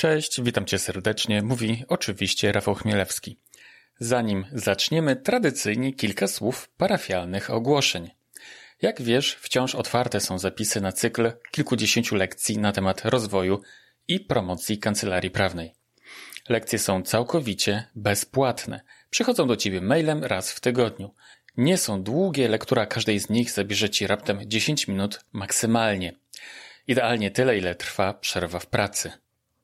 Cześć, witam cię serdecznie. Mówi oczywiście Rafał Chmielewski. Zanim zaczniemy, tradycyjnie kilka słów parafialnych ogłoszeń. Jak wiesz, wciąż otwarte są zapisy na cykl kilkudziesięciu lekcji na temat rozwoju i promocji kancelarii prawnej. Lekcje są całkowicie bezpłatne. Przychodzą do ciebie mailem raz w tygodniu. Nie są długie, lektura każdej z nich zabierze ci raptem 10 minut maksymalnie. Idealnie tyle, ile trwa przerwa w pracy.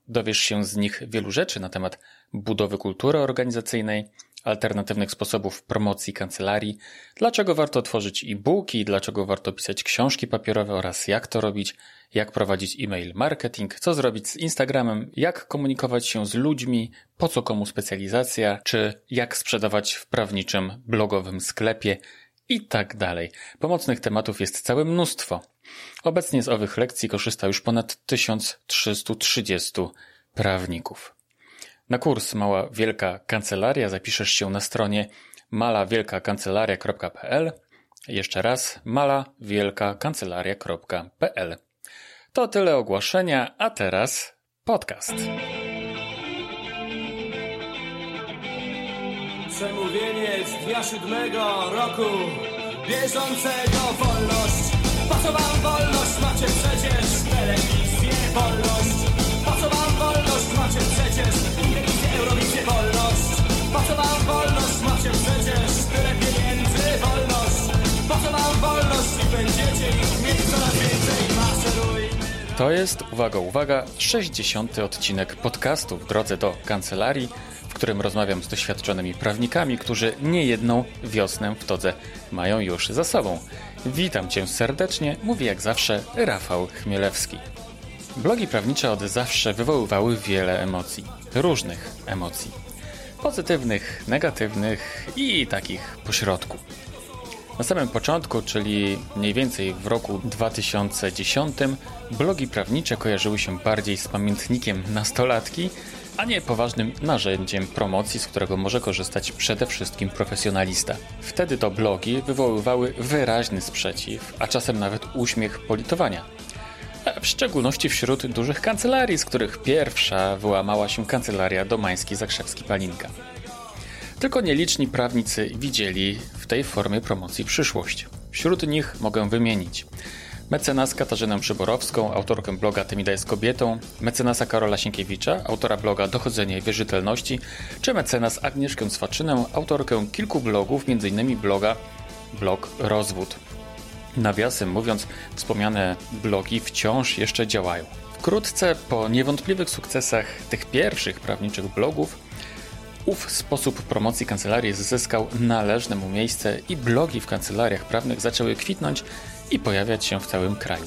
Dowiesz się z nich wielu rzeczy na temat budowy kultury organizacyjnej, alternatywnych sposobów promocji kancelarii, dlaczego warto tworzyć e-booki, dlaczego warto pisać książki papierowe oraz jak to robić, jak prowadzić e-mail marketing, co zrobić z Instagramem, jak komunikować się z ludźmi, po co komu specjalizacja, czy jak sprzedawać w prawniczym blogowym sklepie i tak dalej. Pomocnych tematów jest całe mnóstwo. Obecnie z owych lekcji korzysta już ponad 1330 prawników. Na kurs Mała Wielka Kancelaria zapiszesz się na stronie malawielkakancelaria.pl Jeszcze raz malawielkakancelaria.pl To tyle ogłoszenia, a teraz podcast. Przemówienie z dnia siódmego roku bieżącego wolność. Co wam wolność? Macie przecież wolność. Po co wam wolność? Macie przecież wolność. Po co wam wolność? Macie przecież tyle pieniędzy wolność. Po co wam wolność? I będziecie ich mieć coraz więcej. To jest, uwaga, uwaga, 60. odcinek podcastu w drodze do kancelarii, w którym rozmawiam z doświadczonymi prawnikami, którzy niejedną wiosnę w todze mają już za sobą. Witam Cię serdecznie, mówi jak zawsze Rafał Chmielewski. Blogi prawnicze od zawsze wywoływały wiele emocji, różnych emocji. Pozytywnych, negatywnych i takich pośrodku. Na samym początku, czyli mniej więcej w roku 2010, blogi prawnicze kojarzyły się bardziej z pamiętnikiem nastolatki, a nie poważnym narzędziem promocji, z którego może korzystać przede wszystkim profesjonalista. Wtedy to blogi wywoływały wyraźny sprzeciw, a czasem nawet uśmiech politowania. W szczególności wśród dużych kancelarii, z których pierwsza wyłamała się kancelaria Domański-Zakrzewski-Palinka. Tylko nieliczni prawnicy widzieli w tej formie promocji przyszłość. Wśród nich mogę wymienić mecenas Katarzynę Przyborowską, autorkę bloga Temida jest kobietą, mecenasa Karola Sienkiewicza, autora bloga Dochodzenie Wierzytelności, czy mecenas Agnieszkę Swaczynę, autorkę kilku blogów, m.in. bloga Blog Rozwód. Nawiasem mówiąc, wspomniane blogi wciąż jeszcze działają. Wkrótce po niewątpliwych sukcesach tych pierwszych prawniczych blogów, ów sposób promocji kancelarii zyskał należne mu miejsce i blogi w kancelariach prawnych zaczęły kwitnąć i pojawiać się w całym kraju.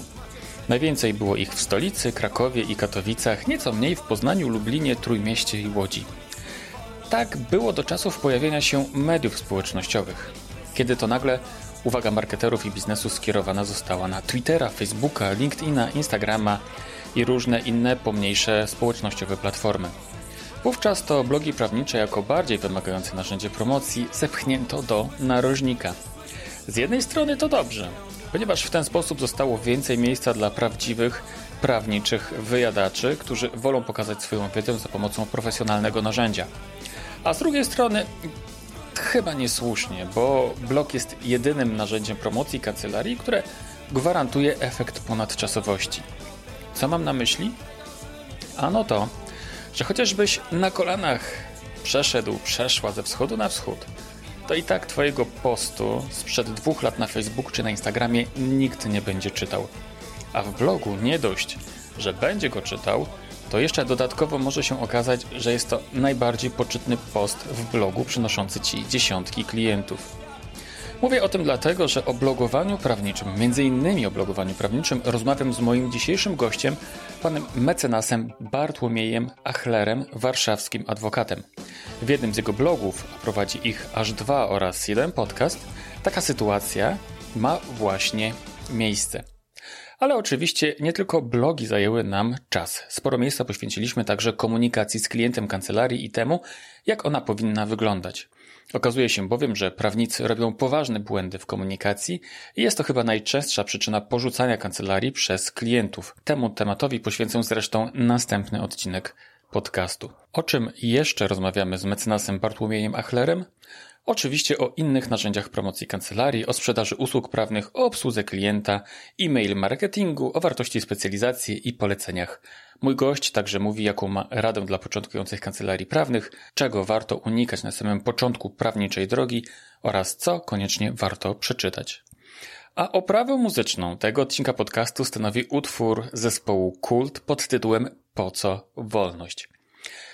Najwięcej było ich w stolicy, Krakowie i Katowicach, nieco mniej w Poznaniu, Lublinie, Trójmieście i Łodzi. Tak było do czasów pojawienia się mediów społecznościowych, kiedy to nagle uwaga marketerów i biznesu skierowana została na Twittera, Facebooka, LinkedIna, Instagrama i różne inne pomniejsze społecznościowe platformy. Wówczas to blogi prawnicze jako bardziej wymagające narzędzie promocji zepchnięto do narożnika. Z jednej strony to dobrze, ponieważ w ten sposób zostało więcej miejsca dla prawdziwych, prawniczych wyjadaczy, którzy wolą pokazać swoją wiedzę za pomocą profesjonalnego narzędzia. A z drugiej strony chyba niesłusznie, bo blog jest jedynym narzędziem promocji kancelarii, które gwarantuje efekt ponadczasowości. Co mam na myśli? Ano to, że chociażbyś na kolanach przeszedł, przeszła ze wschodu na wschód, to i tak Twojego postu sprzed dwóch lat na Facebooku czy na Instagramie nikt nie będzie czytał. A w blogu nie dość, że będzie go czytał, to jeszcze dodatkowo może się okazać, że jest to najbardziej poczytny post w blogu przynoszący Ci dziesiątki klientów. Mówię o tym dlatego, że o blogowaniu prawniczym, między innymi o blogowaniu prawniczym, rozmawiam z moim dzisiejszym gościem, panem mecenasem Bartłomiejem Achlerem, warszawskim adwokatem. W jednym z jego blogów, a prowadzi ich aż dwa oraz jeden podcast, taka sytuacja ma właśnie miejsce. Ale oczywiście nie tylko blogi zajęły nam czas. Sporo miejsca poświęciliśmy także komunikacji z klientem kancelarii i temu, jak ona powinna wyglądać. Okazuje się bowiem, że prawnicy robią poważne błędy w komunikacji i jest to chyba najczęstsza przyczyna porzucania kancelarii przez klientów. Temu tematowi poświęcę zresztą następny odcinek podcastu. O czym jeszcze rozmawiamy z mecenasem Bartłomiejem Achlerem? Oczywiście o innych narzędziach promocji kancelarii, o sprzedaży usług prawnych, o obsłudze klienta, e-mail marketingu, o wartości specjalizacji i poleceniach. Mój gość także mówi, jaką ma radę dla początkujących kancelarii prawnych, czego warto unikać na samym początku prawniczej drogi oraz co koniecznie warto przeczytać. A oprawę muzyczną tego odcinka podcastu stanowi utwór zespołu Kult pod tytułem Po co wolność?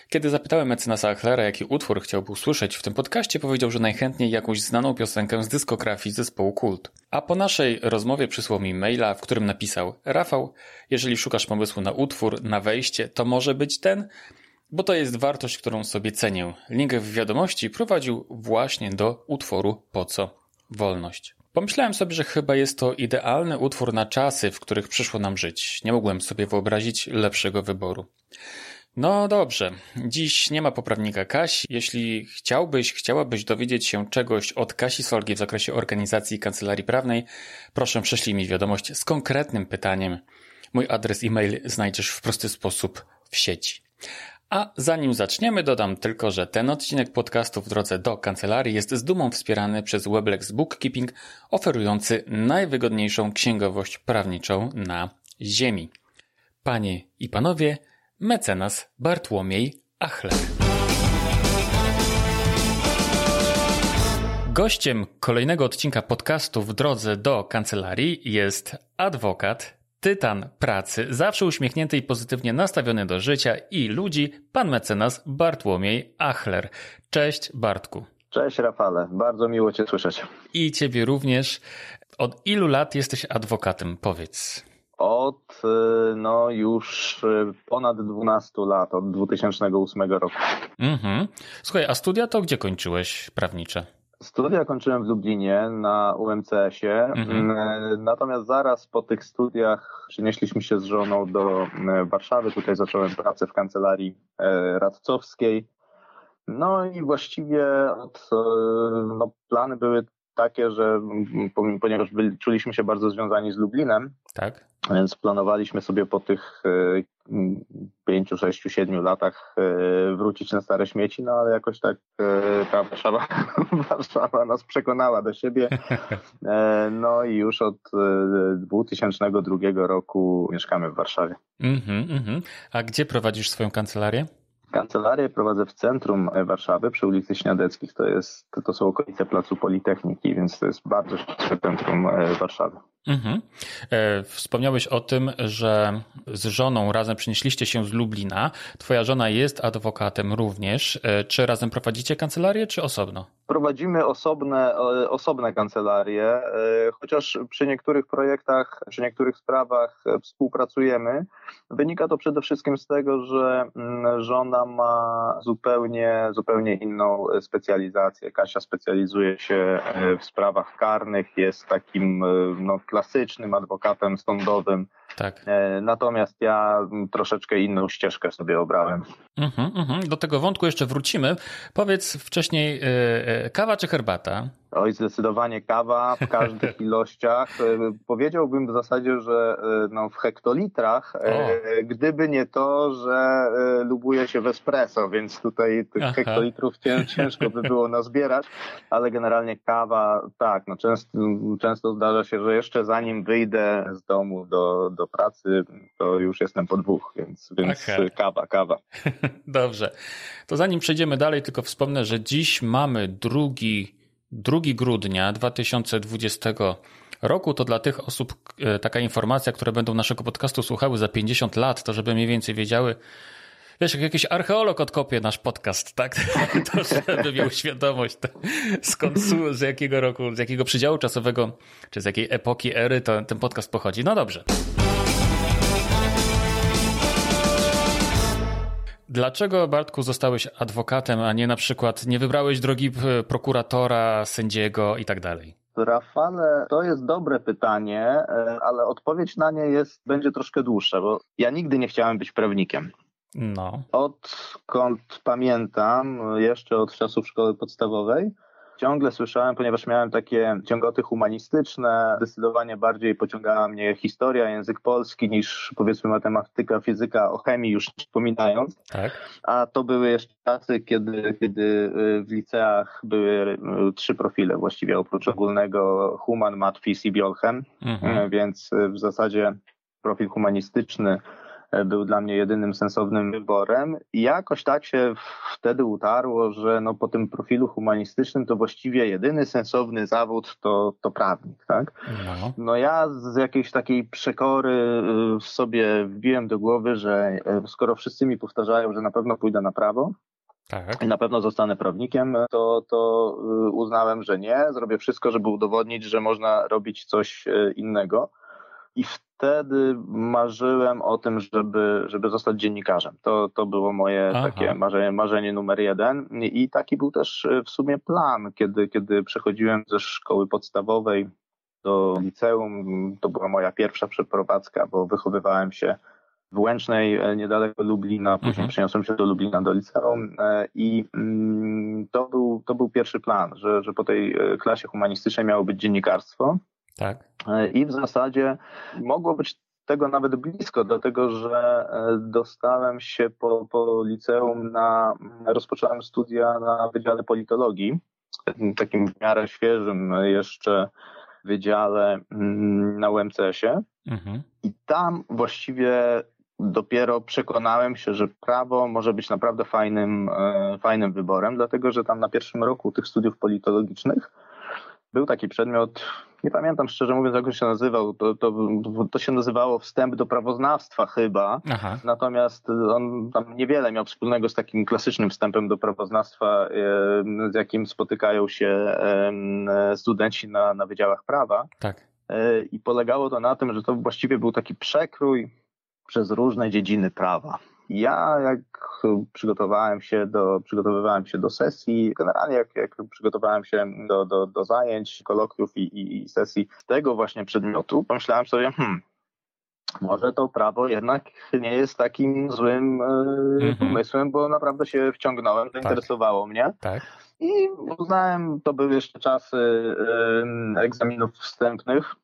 Kiedy zapytałem mecenasa Achlera, jaki utwór chciałby usłyszeć w tym podcaście, powiedział, że najchętniej jakąś znaną piosenkę z dyskografii zespołu Kult. A po naszej rozmowie przysłał mi maila, w którym napisał Rafał, jeżeli szukasz pomysłu na utwór, na wejście, to może być ten? Bo to jest wartość, którą sobie cenię. Link w wiadomości prowadził właśnie do utworu Po co? Wolność. Pomyślałem sobie, że chyba jest to idealny utwór na czasy, w których przyszło nam żyć. Nie mogłem sobie wyobrazić lepszego wyboru. No dobrze, dziś nie ma poprawnika Kasi. Jeśli chciałbyś, chciałabyś dowiedzieć się czegoś od Kasi Solgi w zakresie organizacji kancelarii prawnej, proszę prześlij mi wiadomość z konkretnym pytaniem. Mój adres e-mail znajdziesz w prosty sposób w sieci. A zanim zaczniemy, dodam tylko, że ten odcinek podcastu w drodze do kancelarii jest z dumą wspierany przez Weblex Bookkeeping, oferujący najwygodniejszą księgowość prawniczą na Ziemi. Panie i panowie, mecenas Bartłomiej Achler. Gościem kolejnego odcinka podcastu w drodze do kancelarii jest adwokat, tytan pracy, zawsze uśmiechnięty i pozytywnie nastawiony do życia i ludzi, pan mecenas Bartłomiej Achler. Cześć Bartku. Cześć Rafale, bardzo miło Cię słyszeć. I Ciebie również. Od ilu lat jesteś adwokatem? Powiedz. Od no już ponad 12 lat, od 2008 roku. Mhm. Słuchaj, a studia to gdzie kończyłeś prawnicze? Studia kończyłem w Lublinie na UMCS-ie, mhm. natomiast zaraz po tych studiach przenieśliśmy się z żoną do Warszawy. Tutaj zacząłem pracę w kancelarii radcowskiej. No i właściwie od, no, plany były takie, że ponieważ byli, czuliśmy się bardzo związani z Lublinem, tak. Więc planowaliśmy sobie po tych pięciu, sześciu, siedmiu latach e, wrócić na stare śmieci, no ale jakoś tak e, ta Warszawa, Warszawa nas przekonała do siebie. E, no i już od 2002 roku mieszkamy w Warszawie. Mm -hmm, mm -hmm. A gdzie prowadzisz swoją kancelarię? Kancelarię prowadzę w centrum Warszawy przy ulicy Śniadeckich. To, jest, to są okolice Placu Politechniki, więc to jest bardzo szybkie centrum Warszawy. Mhm. E, wspomniałeś o tym, że z żoną razem przenieśliście się z Lublina. Twoja żona jest adwokatem również. E, czy razem prowadzicie kancelarię, czy osobno? Prowadzimy osobne, osobne kancelarie, chociaż przy niektórych projektach, przy niektórych sprawach współpracujemy. Wynika to przede wszystkim z tego, że mm, żona ma zupełnie, zupełnie inną specjalizację. Kasia specjalizuje się w sprawach karnych, jest takim no, klasycznym adwokatem sądowym. Tak. E, natomiast ja troszeczkę inną ścieżkę sobie obrałem. Mhm, mhm. Do tego wątku jeszcze wrócimy. Powiedz wcześniej, e, e, kawa czy herbata? Oj, zdecydowanie kawa w każdych ilościach. Powiedziałbym w zasadzie, że no, w hektolitrach, o. gdyby nie to, że lubuję się w espresso, więc tutaj tych Aha. hektolitrów ciężko by było nazbierać, ale generalnie kawa, tak, no często, często zdarza się, że jeszcze zanim wyjdę z domu do, do pracy, to już jestem po dwóch, więc, więc kawa, kawa. Dobrze. To zanim przejdziemy dalej, tylko wspomnę, że dziś mamy drugi, 2 grudnia 2020 roku. To dla tych osób e, taka informacja, które będą naszego podcastu słuchały za 50 lat, to żeby mniej więcej wiedziały, wiesz, jak jakiś archeolog odkopie nasz podcast, tak? To żeby miał świadomość, skąd, z jakiego roku, z jakiego przedziału czasowego, czy z jakiej epoki, ery to, ten podcast pochodzi. No dobrze. Dlaczego, Bartku, zostałeś adwokatem, a nie na przykład nie wybrałeś drogi prokuratora, sędziego i tak dalej? Rafale, to jest dobre pytanie, e, ale odpowiedź na nie jest, będzie troszkę dłuższa, bo ja nigdy nie chciałem być prawnikiem. No. Odkąd pamiętam, jeszcze od czasów szkoły podstawowej, ciągle słyszałem, ponieważ miałem takie ciągoty humanistyczne, zdecydowanie bardziej pociągała mnie historia, język polski niż powiedzmy matematyka, fizyka, o chemii już wspominając. Tak. A to były jeszcze czasy, kiedy, kiedy y, w liceach były y, trzy profile właściwie, oprócz ogólnego human, mat, phys i biolchem, Mhm. Y, więc w zasadzie profil humanistyczny był dla mnie jedynym sensownym wyborem i jakoś tak się wtedy utarło, że no po tym profilu humanistycznym to właściwie jedyny sensowny zawód to, to prawnik, tak? No. No ja z jakiejś takiej przekory y, sobie wbiłem do głowy, że y, skoro wszyscy mi powtarzają, że na pewno pójdę na prawo Tak. i na pewno zostanę prawnikiem, to, to y, uznałem, że nie. Zrobię wszystko, żeby udowodnić, że można robić coś y, innego. I wtedy marzyłem o tym, żeby, żeby zostać dziennikarzem. To, to było moje Aha. takie marzenie, marzenie numer jeden. I taki był też y, w sumie plan, kiedy, kiedy przechodziłem ze szkoły podstawowej do liceum. To była moja pierwsza przeprowadzka, bo wychowywałem się w Łęcznej, e, niedaleko Lublina, później Mhm. przeniosłem się do Lublina, do liceum e, i mm, to był, to był pierwszy plan, że, że po tej e, klasie humanistycznej miało być dziennikarstwo Tak. E, i w zasadzie mogło być tego nawet blisko, dlatego że e, dostałem się po, po liceum na, rozpocząłem studia na Wydziale Politologii, takim w miarę świeżym jeszcze wydziale mm, na UMCS-ie. Mhm. I tam właściwie dopiero przekonałem się, że prawo może być naprawdę fajnym, e, fajnym wyborem, dlatego że tam na pierwszym roku tych studiów politologicznych był taki przedmiot, nie pamiętam szczerze mówiąc, jak on się nazywał, to, to, to się nazywało wstęp do prawoznawstwa chyba. Aha. Natomiast on tam niewiele miał wspólnego z takim klasycznym wstępem do prawoznawstwa, z jakim spotykają się studenci na, na wydziałach prawa. Tak. E, I polegało to na tym, że to właściwie był taki przekrój przez różne dziedziny prawa. Ja jak przygotowałem się do, przygotowywałem się do sesji, generalnie jak, jak przygotowałem się do, do, do zajęć, kolokwiów i, i, i sesji tego właśnie przedmiotu, pomyślałem sobie, hmm, może to prawo jednak nie jest takim złym e, Mhm. pomysłem, bo naprawdę się wciągnąłem, zainteresowało mnie. Tak. I uznałem, to były jeszcze czasy em, egzaminów wstępnych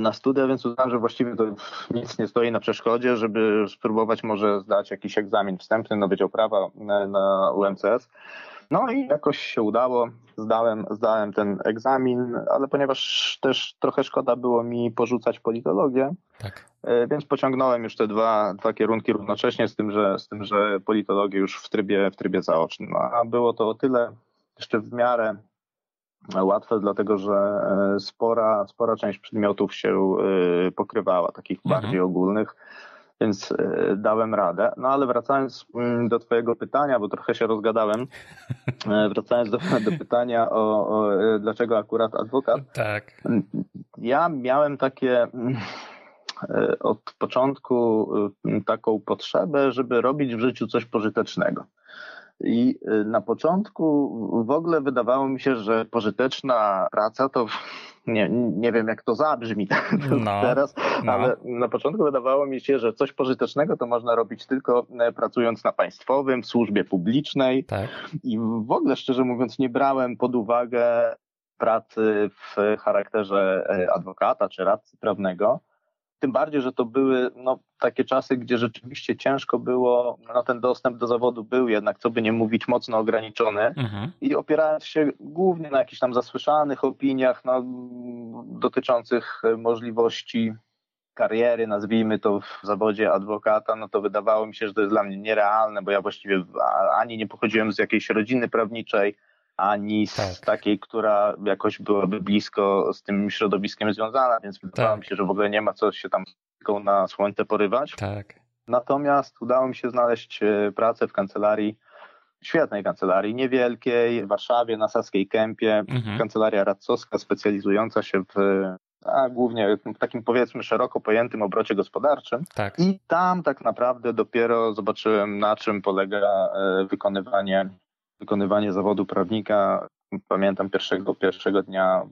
na studia, więc uznałem, że właściwie to nic nie stoi na przeszkodzie, żeby spróbować może zdać jakiś egzamin wstępny na Wydział Prawa na, na UMCS. No i jakoś się udało, zdałem, zdałem ten egzamin, ale ponieważ też trochę szkoda było mi porzucać politologię, Tak. E, Więc pociągnąłem już te dwa, dwa kierunki równocześnie, z tym, że, z tym, że politologię już w trybie, w trybie zaocznym. A było to o tyle jeszcze w miarę łatwe, dlatego że e, spora, spora część przedmiotów się e, pokrywała, takich Mhm. bardziej ogólnych, więc e, dałem radę. No ale wracając mm, do Twojego pytania, bo trochę się rozgadałem, wracając do, do pytania o, o dlaczego akurat adwokat, Tak. ja miałem takie mm, od początku y, taką potrzebę, żeby robić w życiu coś pożytecznego. I y, na początku w ogóle wydawało mi się, że pożyteczna praca to nie, nie wiem jak to zabrzmi No, teraz, no. ale na początku wydawało mi się, że coś pożytecznego to można robić tylko e, pracując na państwowym, w służbie publicznej, Tak. i w ogóle, szczerze mówiąc, nie brałem pod uwagę pracy w charakterze e, adwokata czy radcy prawnego. Tym bardziej, że to były no, takie czasy, gdzie rzeczywiście ciężko było, no, ten dostęp do zawodu był jednak, co by nie mówić, mocno ograniczony. Mhm. I opierając się głównie na jakichś tam zasłyszanych opiniach no, dotyczących e, możliwości kariery, nazwijmy to w zawodzie adwokata, no to wydawało mi się, że to jest dla mnie nierealne, bo ja właściwie ani nie pochodziłem z jakiejś rodziny prawniczej, ani z Tak. takiej, która jakoś byłaby blisko z tym środowiskiem związana, więc wydawało Tak. mi się, że w ogóle nie ma co się tam na słońce porywać. Tak. Natomiast udało mi się znaleźć e, pracę w kancelarii, świetnej kancelarii, niewielkiej, w Warszawie, na Saskiej Kępie, Mhm. kancelaria radcowska specjalizująca się w a głównie w takim powiedzmy szeroko pojętym obrocie gospodarczym. Tak. I tam tak naprawdę dopiero zobaczyłem, na czym polega e, wykonywanie, wykonywanie zawodu prawnika. pamiętam pierwszego, pierwszego dnia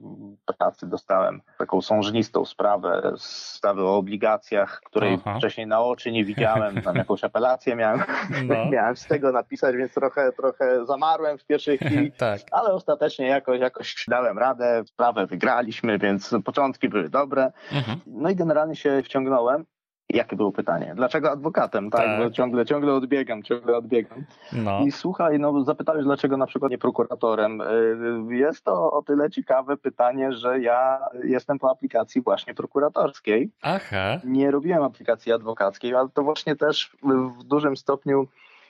pracy dostałem taką sążnistą sprawę, sprawę o obligacjach, której Aha. wcześniej na oczy nie widziałem, tam jakąś apelację miałem, No. miałem z tego napisać, więc trochę, trochę zamarłem w pierwszej chwili. tak. Ale ostatecznie jakoś, jakoś dałem radę, sprawę wygraliśmy, więc początki były dobre. Mhm. No i generalnie się wciągnąłem. Jakie było pytanie? Dlaczego adwokatem? Tak, Tak. bo ciągle, ciągle odbiegam, ciągle odbiegam. No. I słuchaj, no zapytałeś, dlaczego na przykład nie prokuratorem. Y, Jest to o tyle ciekawe pytanie, że ja jestem po aplikacji właśnie prokuratorskiej. Aha. Nie robiłem aplikacji adwokackiej, ale to właśnie też w dużym stopniu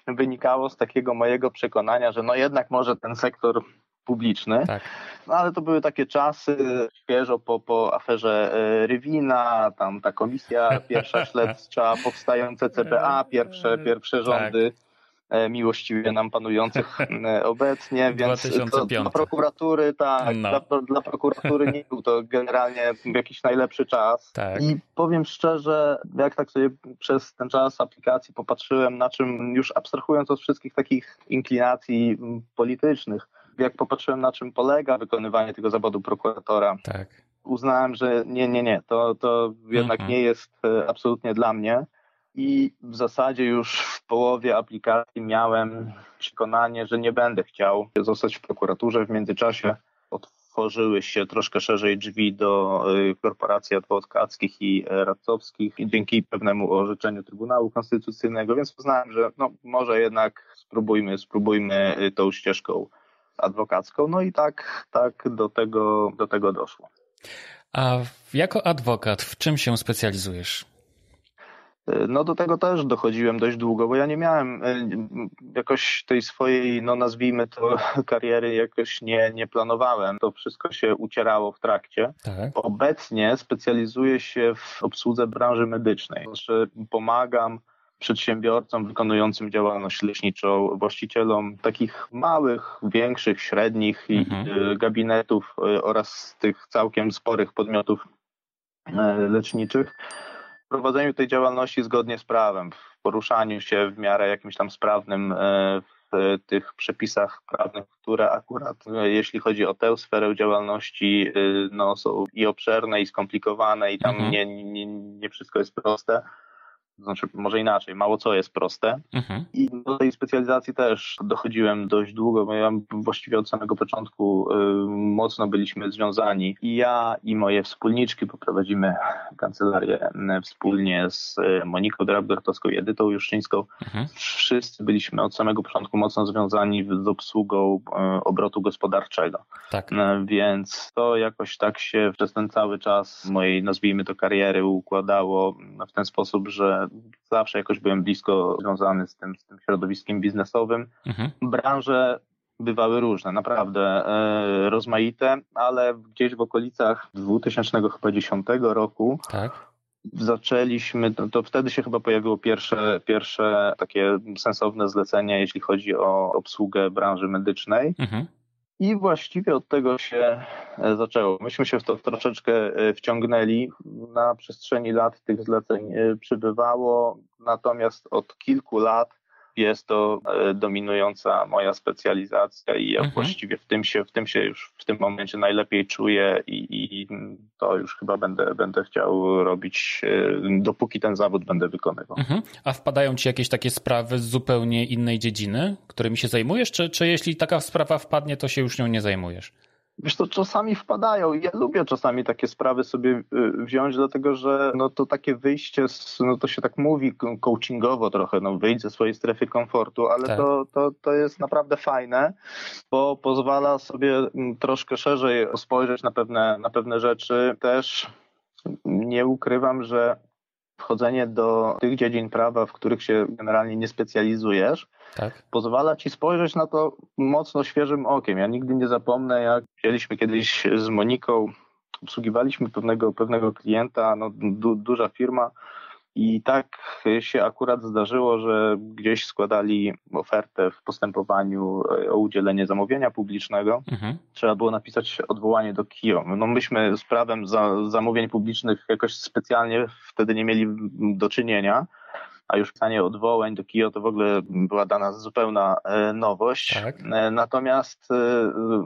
wynikało z takiego mojego przekonania, że no jednak może ten sektor publiczny, Tak. no ale to były takie czasy świeżo po, po aferze e, Rywina, tam ta komisja pierwsza śledcza, powstające CPA, pierwsze, pierwsze Tak. rządy e, miłościwie nam panujących e, obecnie, więc to, 2005. dla prokuratury, tak, No. dla, dla prokuratury nie był to generalnie jakiś najlepszy czas. Tak. I powiem szczerze, jak tak sobie przez ten czas aplikacji popatrzyłem, na czym, już abstrahując od wszystkich takich inklinacji politycznych, jak popatrzyłem na czym polega wykonywanie tego zawodu prokuratora, Tak. uznałem, że nie, nie, nie, to, to jednak Mhm. nie jest e, absolutnie dla mnie. I w zasadzie już w połowie aplikacji miałem przekonanie, że nie będę chciał zostać w prokuraturze. W międzyczasie otworzyły się troszkę szerzej drzwi do y, korporacji adwokackich i e, radcowskich i dzięki pewnemu orzeczeniu Trybunału Konstytucyjnego, więc uznałem, że no, może jednak spróbujmy, spróbujmy tą ścieżką adwokacką. No i tak, tak do tego, do tego doszło. A jako adwokat w czym się specjalizujesz? No do tego też dochodziłem dość długo, bo ja nie miałem y, jakoś tej swojej, no nazwijmy to, kariery jakoś nie, nie planowałem. To wszystko się ucierało w trakcie. Tak. Obecnie specjalizuję się w obsłudze branży medycznej. Znaczy pomagam przedsiębiorcom wykonującym działalność leczniczą, właścicielom takich małych, większych, średnich Mhm. y, gabinetów y, oraz tych całkiem sporych podmiotów e, leczniczych w prowadzeniu tej działalności zgodnie z prawem, w poruszaniu się w miarę jakimś tam sprawnym w tych przepisach prawnych, które akurat jeśli chodzi o tę sferę działalności, no, są i obszerne, i skomplikowane, i tam Mhm. nie, nie, nie wszystko jest proste. Znaczy, może inaczej, mało co jest proste. Mhm. I do tej specjalizacji też dochodziłem dość długo, bo ja właściwie od samego początku y, mocno byliśmy związani. I ja i moje wspólniczki, bo prowadzimy kancelarię y, wspólnie z y, Moniką Drabdortowską i Edytą Juszczyńską. Mhm. Wszyscy byliśmy od samego początku mocno związani z obsługą y, obrotu gospodarczego. Tak. No, Więc to jakoś tak się przez ten cały czas mojej, nazwijmy to, kariery układało w ten sposób, że zawsze jakoś byłem blisko związany z tym, z tym środowiskiem biznesowym. Mhm. Branże bywały różne, naprawdę e, rozmaite, ale gdzieś w okolicach 2010 roku Tak. zaczęliśmy, to, to wtedy się chyba pojawiło pierwsze, pierwsze takie sensowne zlecenie, jeśli chodzi o obsługę branży medycznej. Mhm. I właściwie od tego się e, zaczęło. Myśmy się w to troszeczkę e, wciągnęli. Na przestrzeni lat tych zleceń e, przybywało, natomiast od kilku lat jest to e, dominująca moja specjalizacja i ja Mhm. właściwie w tym się, w tym się już w tym momencie najlepiej czuję i, i to już chyba będę, będę chciał robić, e, dopóki ten zawód będę wykonywał. Mhm. A wpadają ci jakieś takie sprawy z zupełnie innej dziedziny, którymi się zajmujesz, czy, czy jeśli taka sprawa wpadnie, to się już nią nie zajmujesz? Wiesz, to czasami wpadają. Ja lubię czasami takie sprawy sobie y, wziąć, dlatego że no to takie wyjście, z, no to się tak mówi co- coachingowo trochę, no wyjść ze swojej strefy komfortu, ale Tak. to, to, to jest naprawdę fajne, bo pozwala sobie mm, troszkę szerzej spojrzeć na pewne, na pewne rzeczy. Też nie ukrywam, że wchodzenie do tych dziedzin prawa, w których się generalnie nie specjalizujesz, Tak. pozwala ci spojrzeć na to mocno świeżym okiem. Ja nigdy nie zapomnę, jak wzięliśmy kiedyś z Moniką, obsługiwaliśmy pewnego, pewnego klienta, no, du, duża firma i tak się akurat zdarzyło, że gdzieś składali ofertę w postępowaniu e, o udzielenie zamówienia publicznego. Mhm. Trzeba było napisać odwołanie do KIO. No myśmy z prawem za, zamówień publicznych jakoś specjalnie wtedy nie mieli do czynienia. a już pisanie odwołań do KIO to w ogóle była dla nas zupełna e, nowość. Tak. E, natomiast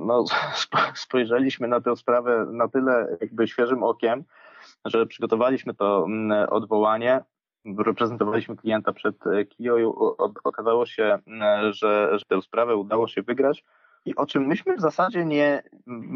no, spojrzeliśmy na tę sprawę na tyle jakby świeżym okiem, że przygotowaliśmy to mm, odwołanie, reprezentowaliśmy klienta przed KIO i okazało się, że, że tę sprawę udało się wygrać i o czym myśmy w zasadzie nie,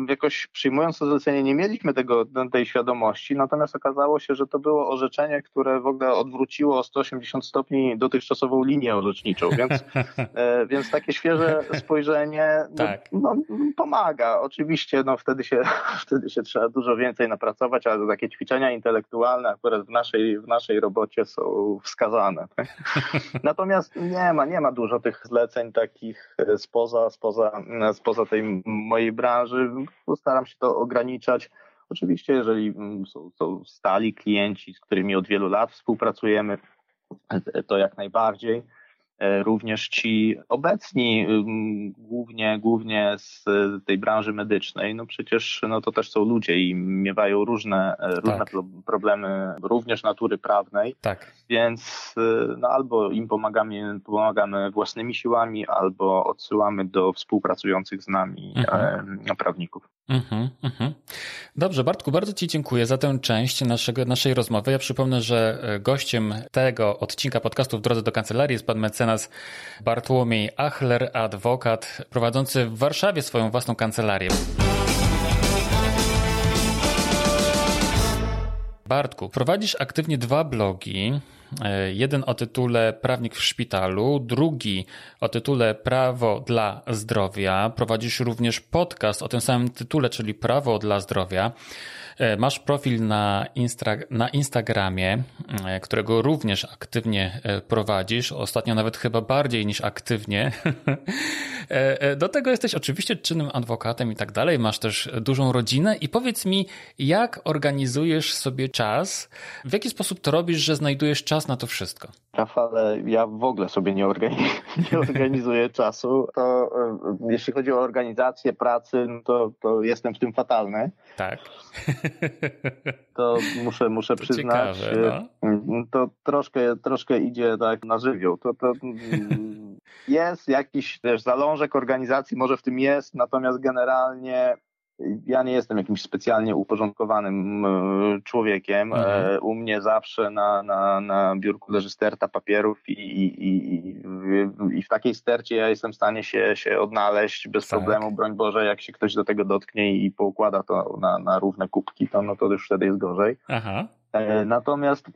jakoś przyjmując to zlecenie, nie mieliśmy tego, tej świadomości, natomiast okazało się, że to było orzeczenie, które w ogóle odwróciło o 180 stopni dotychczasową linię orzeczniczą, więc, e, więc takie świeże spojrzenie no, tak. no, pomaga. Oczywiście no, wtedy, się, wtedy się trzeba dużo więcej napracować, ale takie ćwiczenia intelektualne akurat w naszej, w naszej robocie są wskazane. Tak? Natomiast nie ma, nie ma dużo tych zleceń takich e, spoza, spoza spoza tej mojej branży. Staram się to ograniczać. Oczywiście, jeżeli mm, są, są stali klienci, z którymi od wielu lat współpracujemy, to jak najbardziej. E, również ci obecni, głównie, głównie z tej branży medycznej, no przecież no to też są ludzie i miewają różne, e, różne tak. problemy, również natury prawnej. Tak. Więc e, no albo im pomagamy, pomagamy własnymi siłami, albo odsyłamy do współpracujących z nami mhm. prawników. Mhm, mhm. Dobrze, Bartku, bardzo Ci dziękuję za tę część naszego, naszej rozmowy. Ja przypomnę, że gościem tego odcinka podcastu w drodze do kancelarii jest pan mecenas Bartłomiej Achler, adwokat prowadzący w Warszawie swoją własną kancelarię. Bartku, prowadzisz aktywnie dwa blogi. E, jeden o tytule Prawnik w szpitalu, drugi o tytule Prawo dla zdrowia. Prowadzisz również podcast o tym samym tytule, czyli Prawo dla zdrowia. E, masz profil na, Insta, na Instagramie, e, którego również aktywnie e, prowadzisz. Ostatnio nawet chyba bardziej niż aktywnie. Do tego jesteś oczywiście czynnym adwokatem i tak dalej. Masz też dużą rodzinę. I powiedz mi, jak organizujesz sobie czas? W jaki sposób to robisz, że znajdujesz czas na to wszystko? Rafale, ja w ogóle sobie nie, organizuję, nie organizuję czasu. To, jeśli chodzi o organizację pracy, no to, to jestem w tym fatalny. Tak. To muszę, muszę to przyznać. Ciekawe, no. To troszkę, troszkę idzie tak na żywioł. To, to jest jakiś też zalążek organizacji, może w tym jest, natomiast generalnie ja nie jestem jakimś specjalnie uporządkowanym człowiekiem. Mhm. E, u mnie zawsze na, na, na biurku leży sterta papierów i, i, i, i w takiej stercie ja jestem w stanie się, się odnaleźć bez tak. problemu, broń Boże, jak się ktoś do tego dotknie i poukłada to na, na równe kubki, to, no to już wtedy jest gorzej. Aha. E, natomiast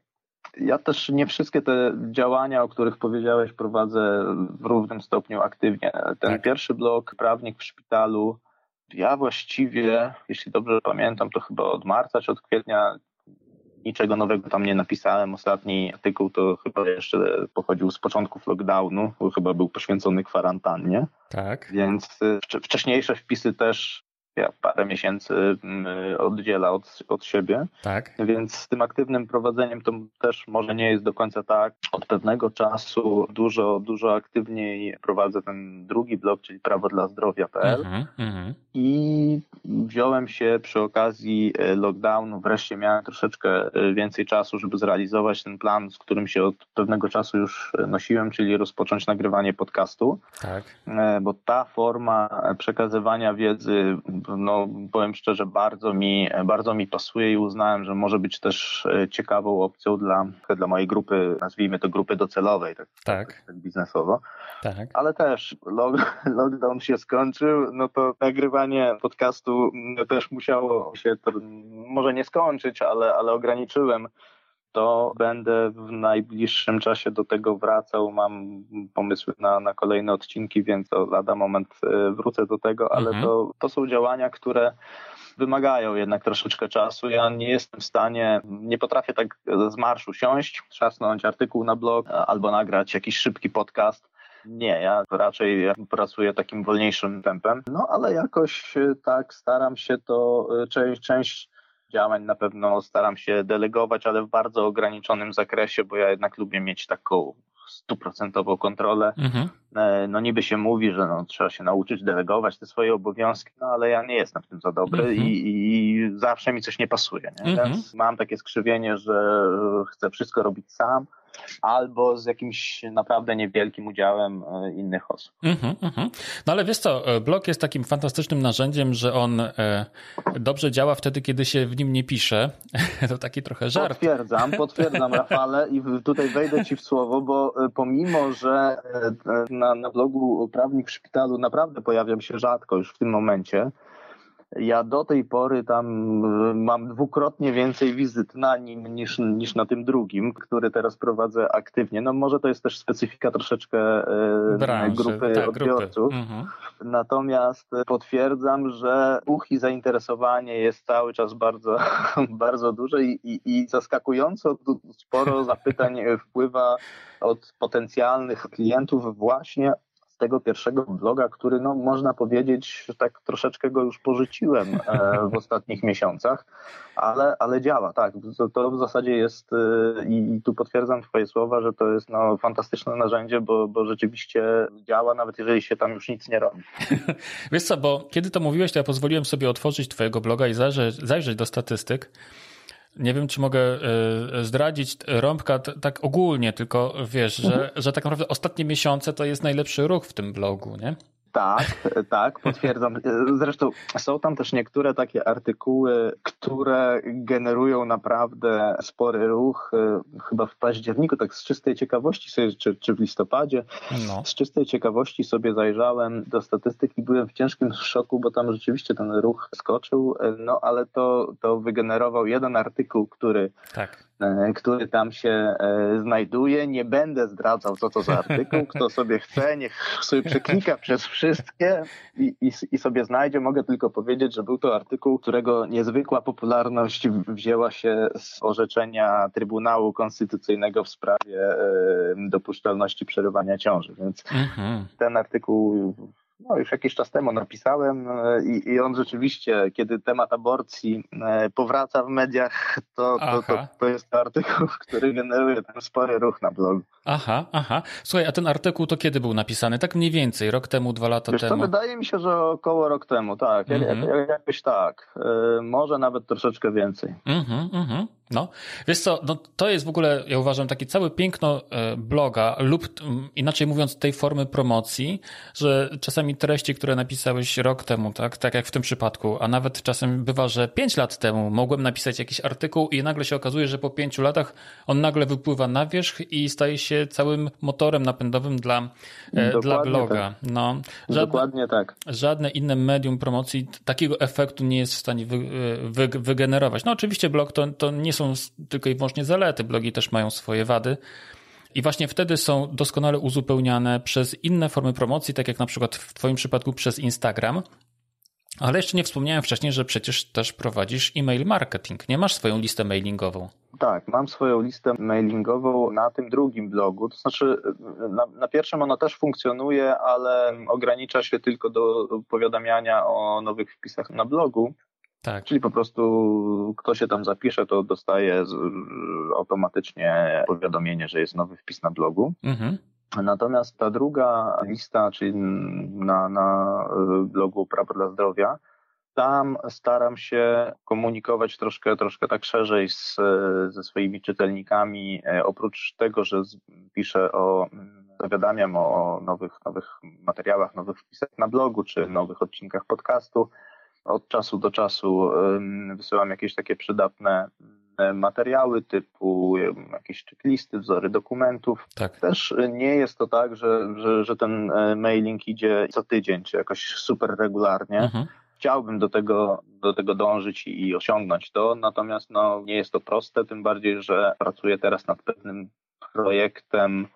ja też nie wszystkie te działania, o których powiedziałeś, prowadzę w równym stopniu aktywnie. Ten tak. pierwszy blok, prawnik w szpitalu, ja właściwie, jeśli dobrze pamiętam, to chyba od marca czy od kwietnia niczego nowego tam nie napisałem. Ostatni artykuł to chyba jeszcze pochodził z początków lockdownu, bo chyba był poświęcony kwarantannie. Tak. Więc y, wcześniejsze wpisy też parę miesięcy mm, oddziela od, od siebie. Tak. Więc z tym aktywnym prowadzeniem to też może nie jest do końca tak. Od pewnego czasu dużo, dużo aktywniej prowadzę ten drugi blog, czyli prawo dla zdrowia.pl mm -hmm. i wziąłem się przy okazji e, lockdownu, wreszcie miałem troszeczkę e, więcej czasu, żeby zrealizować ten plan, z którym się od pewnego czasu już e, nosiłem, czyli rozpocząć nagrywanie podcastu. Tak. Bo ta forma przekazywania wiedzy no powiem szczerze, bardzo mi, bardzo mi pasuje i uznałem, że może być też e, ciekawą opcją dla, dla mojej grupy, nazwijmy to grupy docelowej, tak, tak. tak biznesowo. Tak. Ale też lockdown się skończył, no to nagrywanie podcastu też musiało się, może nie skończyć, ale, ale ograniczyłem to będę w najbliższym czasie do tego wracał. Mam pomysły na, na kolejne odcinki, więc to lada moment e, wrócę do tego, ale mhm. to, to są działania, które wymagają jednak troszeczkę czasu. Ja nie jestem w stanie, nie potrafię tak z marszu siąść, trzasnąć artykuł na blog albo nagrać jakiś szybki podcast. Nie, ja raczej pracuję takim wolniejszym tempem, no ale jakoś e, tak staram się to e, część, część działań na pewno staram się delegować, ale w bardzo ograniczonym zakresie, bo ja jednak lubię mieć taką stuprocentową kontrolę. Mhm. E, no niby się mówi, że no, trzeba się nauczyć delegować te swoje obowiązki, no ale ja nie jestem w tym za dobry mhm. i, i, zawsze mi coś nie pasuje. Nie? Mhm. Więc mam takie skrzywienie, że chcę wszystko robić sam albo z jakimś naprawdę niewielkim udziałem e, innych osób. Mm-hmm, mm-hmm. No ale wiesz co, e, blog jest takim fantastycznym narzędziem, że on e, dobrze działa wtedy, kiedy się w nim nie pisze. to taki trochę żart. Potwierdzam, potwierdzam Rafale i tutaj wejdę ci w słowo, bo pomimo, że na, na blogu Prawnik w Szpitalu naprawdę pojawiam się rzadko już w tym momencie, ja do tej pory tam y, mam dwukrotnie więcej wizyt na nim niż, niż na tym drugim, który teraz prowadzę aktywnie. No może to jest też specyfika troszeczkę y, Branży, grupy tak, odbiorców. Grupy. Mhm. Natomiast potwierdzam, że uch i zainteresowanie jest cały czas bardzo, bardzo duże i, i, i zaskakująco sporo zapytań wpływa od potencjalnych klientów właśnie tego pierwszego bloga, który no, można powiedzieć, że tak troszeczkę go już porzuciłem e, w ostatnich miesiącach, ale, ale działa, tak. To, w zasadzie jest e, i tu potwierdzam Twoje słowa, że to jest no, fantastyczne narzędzie, bo, bo rzeczywiście działa, nawet jeżeli się tam już nic nie robi. Wiesz co, bo kiedy to mówiłeś, to ja pozwoliłem sobie otworzyć Twojego bloga i zajrzeć, zajrzeć do statystyk. Nie wiem, czy mogę e, zdradzić rąbka tak ogólnie, tylko wiesz, że, mhm. że tak naprawdę ostatnie miesiące to jest najlepszy ruch w tym blogu, nie? Tak, tak, potwierdzam. Zresztą są tam też niektóre takie artykuły, które generują naprawdę spory ruch. Chyba w październiku, tak z czystej ciekawości sobie, czy, czy w listopadzie, no. z czystej ciekawości sobie zajrzałem do statystyk i byłem w ciężkim szoku, bo tam rzeczywiście ten ruch skoczył, no ale to, to wygenerował jeden artykuł, który tak E, który tam się e, znajduje. Nie będę zdradzał, co to za artykuł. Kto sobie chce, niech sobie przeklika przez wszystkie i, i, i, sobie znajdzie. Mogę tylko powiedzieć, że był to artykuł, którego niezwykła popularność wzięła się z orzeczenia Trybunału Konstytucyjnego w sprawie e, dopuszczalności przerywania ciąży. Więc mhm. ten artykuł no, już jakiś czas temu napisałem e, i, i on rzeczywiście, kiedy temat aborcji e, powraca w mediach, to, to, to, to, jest artykuł, który generuje ten spory ruch na blogu. Aha, aha. Słuchaj, a ten artykuł to kiedy był napisany? Tak mniej więcej, rok temu, dwa lata Wiesz, temu? To wydaje mi się, że około rok temu, tak. Mhm. Jakoś tak. E, może nawet troszeczkę więcej. Mhm, mhm. No, wiesz co, no to jest w ogóle, ja uważam, takie całe piękno e, bloga lub inaczej mówiąc tej formy promocji, że czasami treści, które napisałeś rok temu, tak, tak jak w tym przypadku, a nawet czasem bywa, że pięć lat temu mogłem napisać jakiś artykuł i nagle się okazuje, że po pięciu latach on nagle wypływa na wierzch i staje się całym motorem napędowym dla, e, dla bloga. Tak. No, żadne, Dokładnie tak. Żadne inne medium promocji takiego efektu nie jest w stanie wy, e, wy, wygenerować. No oczywiście blog to, to nie są tylko i wyłącznie zalety, blogi też mają swoje wady. I właśnie wtedy są doskonale uzupełniane przez inne formy promocji, tak jak na przykład w Twoim przypadku przez Instagram. Ale jeszcze nie wspomniałem wcześniej, że przecież też prowadzisz e-mail marketing. Nie masz swoją listę mailingową. Tak, mam swoją listę mailingową na tym drugim blogu. To znaczy, na, na, pierwszym ona też funkcjonuje, ale ogranicza się tylko do powiadamiania o nowych wpisach na blogu. Tak. Czyli po prostu kto się tam zapisze, to dostaje automatycznie powiadomienie, że jest nowy wpis na blogu. Mhm. Natomiast ta druga lista, czyli na, na blogu Prawo dla Zdrowia, tam staram się komunikować troszkę, troszkę tak szerzej z, ze swoimi czytelnikami. E, oprócz tego, że piszę o, zawiadamiam o nowych, nowych materiałach, nowych wpisach na blogu, czy nowych odcinkach podcastu, od czasu do czasu wysyłam jakieś takie przydatne materiały typu jakieś checklisty, wzory dokumentów. Tak. Też nie jest to tak, że, że, że ten e, mailing idzie co tydzień, czy jakoś super regularnie. Mhm. Chciałbym do tego, do tego dążyć i, i osiągnąć to, natomiast no, nie jest to proste, tym bardziej, że pracuję teraz nad pewnym projektem,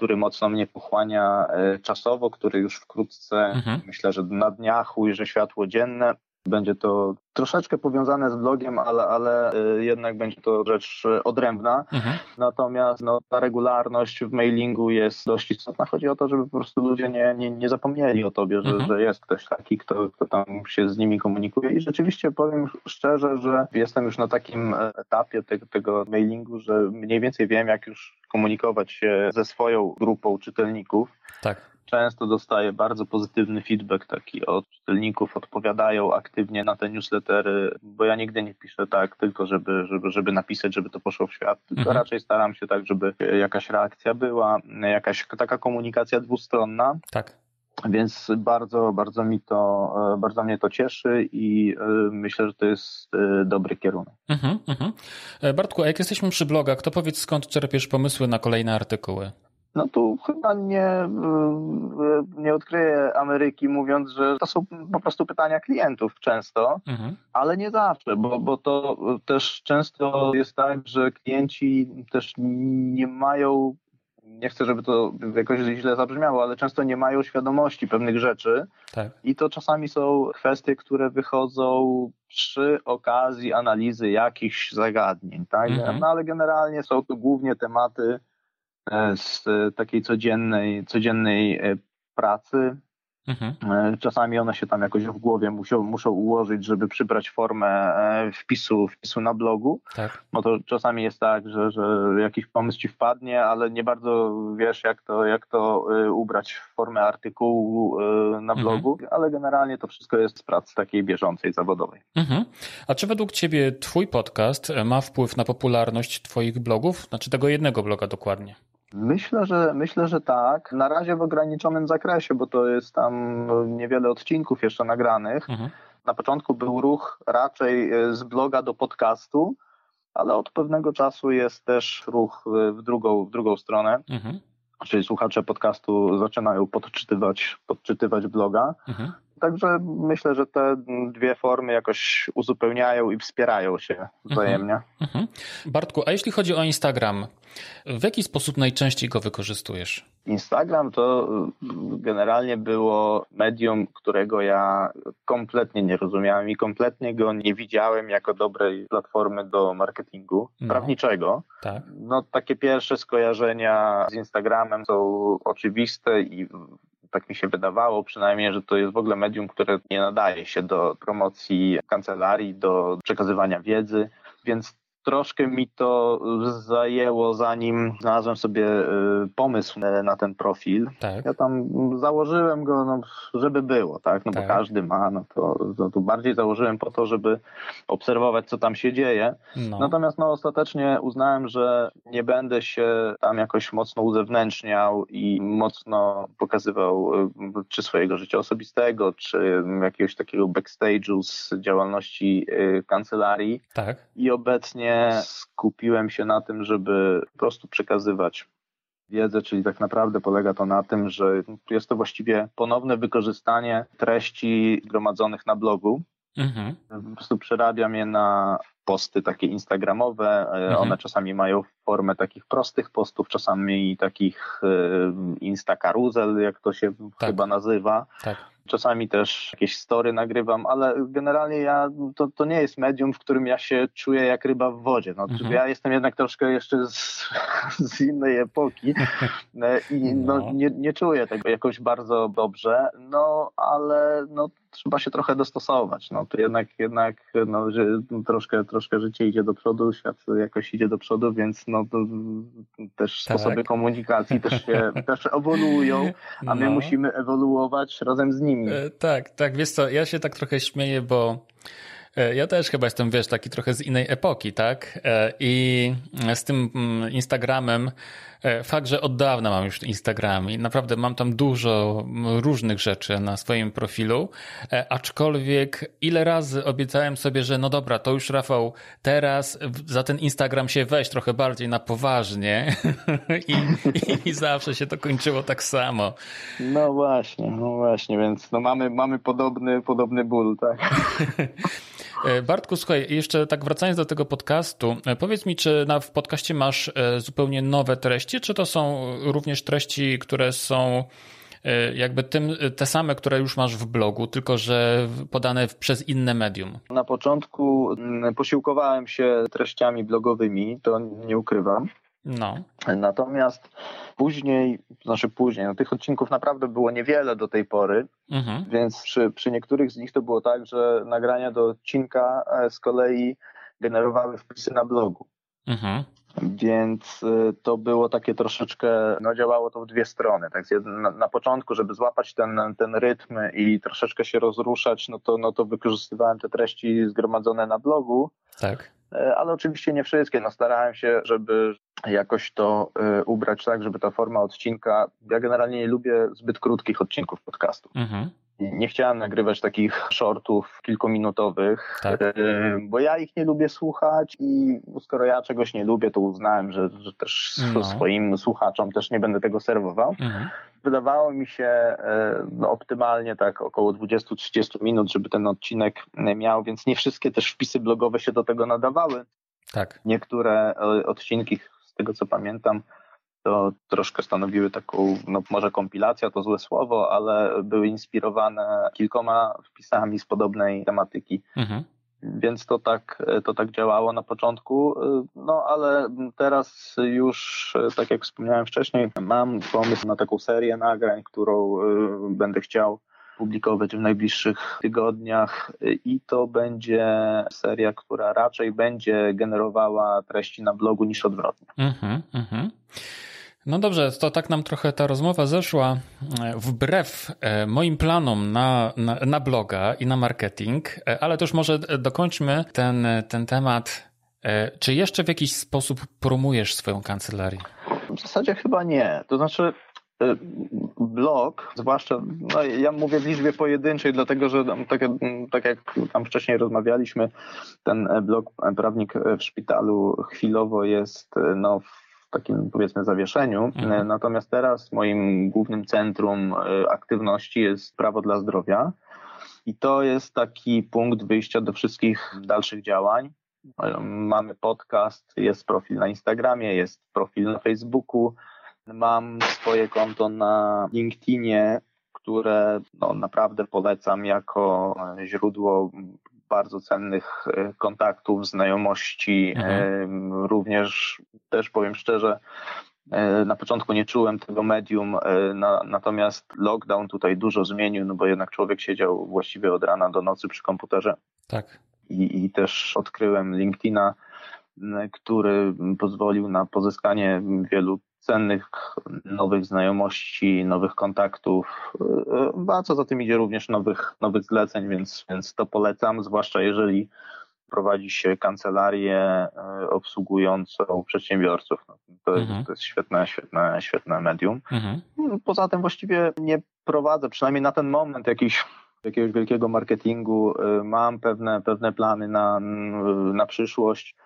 który mocno mnie pochłania e, czasowo, który już wkrótce, mhm. myślę, że na dniach ujrzy światło dzienne. Będzie to troszeczkę powiązane z blogiem, ale, ale y, jednak będzie to rzecz odrębna. Mhm. Natomiast no, ta regularność w mailingu jest dość istotna. Chodzi o to, żeby po prostu ludzie nie, nie, nie zapomnieli o tobie, że, mhm. że jest ktoś taki, kto, kto tam się z nimi komunikuje. I rzeczywiście powiem szczerze, że jestem już na takim etapie tego, tego mailingu, że mniej więcej wiem, jak już komunikować się ze swoją grupą czytelników. Tak często dostaję bardzo pozytywny feedback taki od czytelników, odpowiadają aktywnie na te newslettery, bo ja nigdy nie piszę tak tylko, żeby, żeby, żeby napisać, żeby to poszło w świat, tylko Mhm. raczej staram się tak, żeby jakaś reakcja była, jakaś taka komunikacja dwustronna, Tak. więc bardzo, bardzo mi to, bardzo mnie to cieszy i e, myślę, że to jest e, dobry kierunek. Mhm, mhm. E, Bartku, a jak jesteśmy przy blogach, to powiedz skąd czerpiesz pomysły na kolejne artykuły? No tu chyba nie, y, nie odkryję Ameryki mówiąc, że to są po prostu pytania klientów często, Mhm. ale nie zawsze, bo, bo to też często jest tak, że klienci też nie mają, nie chcę, żeby to jakoś źle zabrzmiało, ale często nie mają świadomości pewnych rzeczy Tak. i to czasami są kwestie, które wychodzą przy okazji analizy jakichś zagadnień, tak? Mhm. No ale generalnie są to głównie tematy z e, takiej codziennej, codziennej e, pracy. Mhm. E, Czasami one się tam jakoś w głowie muszą, muszą ułożyć, żeby przybrać formę e, wpisu, wpisu na blogu. Tak. No to czasami jest tak, że, że jakiś pomysł ci wpadnie, ale nie bardzo wiesz, jak to, jak to e, ubrać w formę artykułu e, na Mhm. blogu, ale generalnie to wszystko jest z pracy takiej bieżącej, zawodowej. Mhm. A czy według Ciebie Twój podcast e, ma wpływ na popularność Twoich blogów? Znaczy tego jednego bloga dokładnie. Myślę, że myślę, że tak. Na razie w ograniczonym zakresie, bo to jest tam niewiele odcinków jeszcze nagranych. Mhm. Na początku był ruch raczej e, z bloga do podcastu, ale od pewnego czasu jest też ruch e, w drugą, w drugą stronę. Mhm. Czyli słuchacze podcastu zaczynają podczytywać, podczytywać bloga. Mhm. Także myślę, że te dwie formy jakoś uzupełniają i wspierają się wzajemnie. Mhm. Bartku, a jeśli chodzi o Instagram, w jaki sposób najczęściej go wykorzystujesz? Instagram to y, generalnie było medium, którego ja kompletnie nie rozumiałem i kompletnie go nie widziałem jako dobrej platformy do marketingu No. prawniczego. Tak. No takie pierwsze skojarzenia z Instagramem są oczywiste i tak mi się wydawało przynajmniej, że to jest w ogóle medium, które nie nadaje się do promocji kancelarii, do przekazywania wiedzy, więc troszkę mi to zajęło, zanim znalazłem sobie y, pomysł na ten profil. Tak. Ja tam założyłem go, no, żeby było, tak? No Tak. bo każdy ma, no to, to, to bardziej założyłem po to, żeby obserwować, co tam się dzieje. No. Natomiast no, ostatecznie uznałem, że nie będę się tam jakoś mocno uzewnętrzniał i mocno pokazywał y, czy swojego życia osobistego, czy jakiegoś takiego backstage'u z działalności y, kancelarii. Tak. I obecnie skupiłem się na tym, żeby po prostu przekazywać wiedzę, czyli tak naprawdę polega to na tym, że jest to właściwie ponowne wykorzystanie treści zgromadzonych na blogu. Mhm. Po prostu przerabiam je na posty takie instagramowe. E, Mhm. One czasami mają formę takich prostych postów, czasami takich e, insta karuzel, jak to się Tak. chyba nazywa. Tak. Czasami też jakieś story nagrywam, ale generalnie ja, to, to nie jest medium, w którym ja się czuję jak ryba w wodzie. No, Mhm. Ja jestem jednak troszkę jeszcze z, z innej epoki e, i no. No. nie, nie czuję tego jakoś bardzo dobrze, no ale no, trzeba się trochę dostosować. No, to jednak, jednak no, że troszkę, troszkę życie idzie do przodu, świat jakoś idzie do przodu, więc no, też Tak. sposoby komunikacji też się też ewoluują, a my No. musimy ewoluować razem z nimi. E, Tak, tak, wiesz co, ja się tak trochę śmieję, bo e, ja też chyba jestem, wiesz, taki trochę z innej epoki, tak? E, I z tym mm, Instagramem, fakt, że od dawna mam już Instagram i naprawdę mam tam dużo różnych rzeczy na swoim profilu, e, aczkolwiek ile razy obiecałem sobie, że no dobra, to już Rafał, teraz za ten Instagram się weź trochę bardziej na poważnie I, i, i zawsze się to kończyło tak samo. No właśnie, no właśnie, więc no mamy, mamy podobny, podobny ból, tak? E, Bartku, słuchaj, jeszcze tak wracając do tego podcastu, e, powiedz mi, czy na, w podcaście masz e, zupełnie nowe treści, czy to są również treści, które są jakby tym, te same, które już masz w blogu, tylko że podane przez inne medium? Na początku mm, posiłkowałem się treściami blogowymi, to nie ukrywam. No, Natomiast później, znaczy później, no tych odcinków naprawdę było niewiele do tej pory, mhm. więc przy, przy niektórych z nich to było tak, że nagrania do odcinka e, z kolei generowały wpisy na blogu. Mhm. Więc y, to było takie troszeczkę, no działało to w dwie strony. Tak, na, na początku, żeby złapać ten, ten rytm i troszeczkę się rozruszać, no to, no to wykorzystywałem te treści zgromadzone na blogu. Tak. E, ale oczywiście nie wszystkie. No starałem się, żeby jakoś to y, ubrać tak, żeby ta forma odcinka. Ja generalnie nie lubię zbyt krótkich odcinków podcastu. Mhm nie chciałem nagrywać takich shortów kilkuminutowych, tak. E, bo ja ich nie lubię słuchać i skoro ja czegoś nie lubię, to uznałem, że, że też no. swoim słuchaczom też nie będę tego serwował. Mhm. Wydawało mi się e, no, optymalnie tak około 20-30 minut, żeby ten odcinek miał, więc nie wszystkie też wpisy blogowe się do tego nadawały. Tak. Niektóre odcinki, tego co pamiętam, to troszkę stanowiły taką, no może kompilacja to złe słowo, ale były inspirowane kilkoma wpisami z podobnej tematyki. Mhm. Więc to tak, to tak działało na początku, no ale teraz już, tak jak wspomniałem wcześniej, mam pomysł na taką serię nagrań, którą y, będę chciał publikować w najbliższych tygodniach i to będzie seria, która raczej będzie generowała treści na blogu niż odwrotnie. Mhm, mhm. No dobrze, to tak nam trochę ta rozmowa zeszła e, wbrew e, moim planom na, na, na bloga i na marketing, e, ale już może dokończmy ten, ten temat. Czy jeszcze w jakiś sposób promujesz swoją kancelarię? W zasadzie chyba nie. To znaczy, blog, zwłaszcza, no ja mówię w liczbie pojedynczej, dlatego że tak, tak jak tam wcześniej rozmawialiśmy, ten blog Prawnik w Szpitalu chwilowo jest no, takim powiedzmy zawieszeniu. Mhm. Natomiast teraz moim głównym centrum e, aktywności jest prawo dla zdrowia. I to jest taki punkt wyjścia do wszystkich dalszych działań. Mamy podcast, jest profil na Instagramie, jest profil na Facebooku. Mam swoje konto na LinkedInie, które no, naprawdę polecam jako źródło bardzo cennych e, kontaktów, znajomości. Mhm. Również też powiem szczerze, e, na początku nie czułem tego medium, e, na, natomiast lockdown tutaj dużo zmienił, no bo jednak człowiek siedział właściwie od rana do nocy przy komputerze. Tak. I, i też odkryłem LinkedIna, który pozwolił na pozyskanie wielu cennych nowych znajomości, nowych kontaktów, e, a co za tym idzie również nowych, nowych zleceń, więc, więc to polecam, zwłaszcza jeżeli prowadzi się kancelarię e, obsługującą przedsiębiorców. No, to, mhm. jest, to jest świetne, świetne, świetne medium. Mhm. Poza tym właściwie nie prowadzę, przynajmniej na ten moment, jakiś jakiegoś wielkiego marketingu. E, mam pewne, pewne plany na, na przyszłość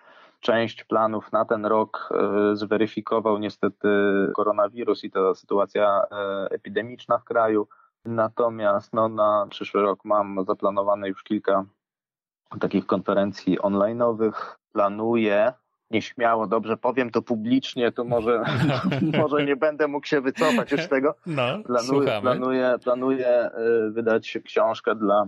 część planów na ten rok e, zweryfikował niestety koronawirus i ta sytuacja e, epidemiczna w kraju. Natomiast no, na przyszły rok mam zaplanowane już kilka takich konferencji online'owych. Planuję, nieśmiało, dobrze powiem to publicznie, to może, może nie będę mógł się wycofać już z tego. No, planuję, planuję, planuję wydać książkę dla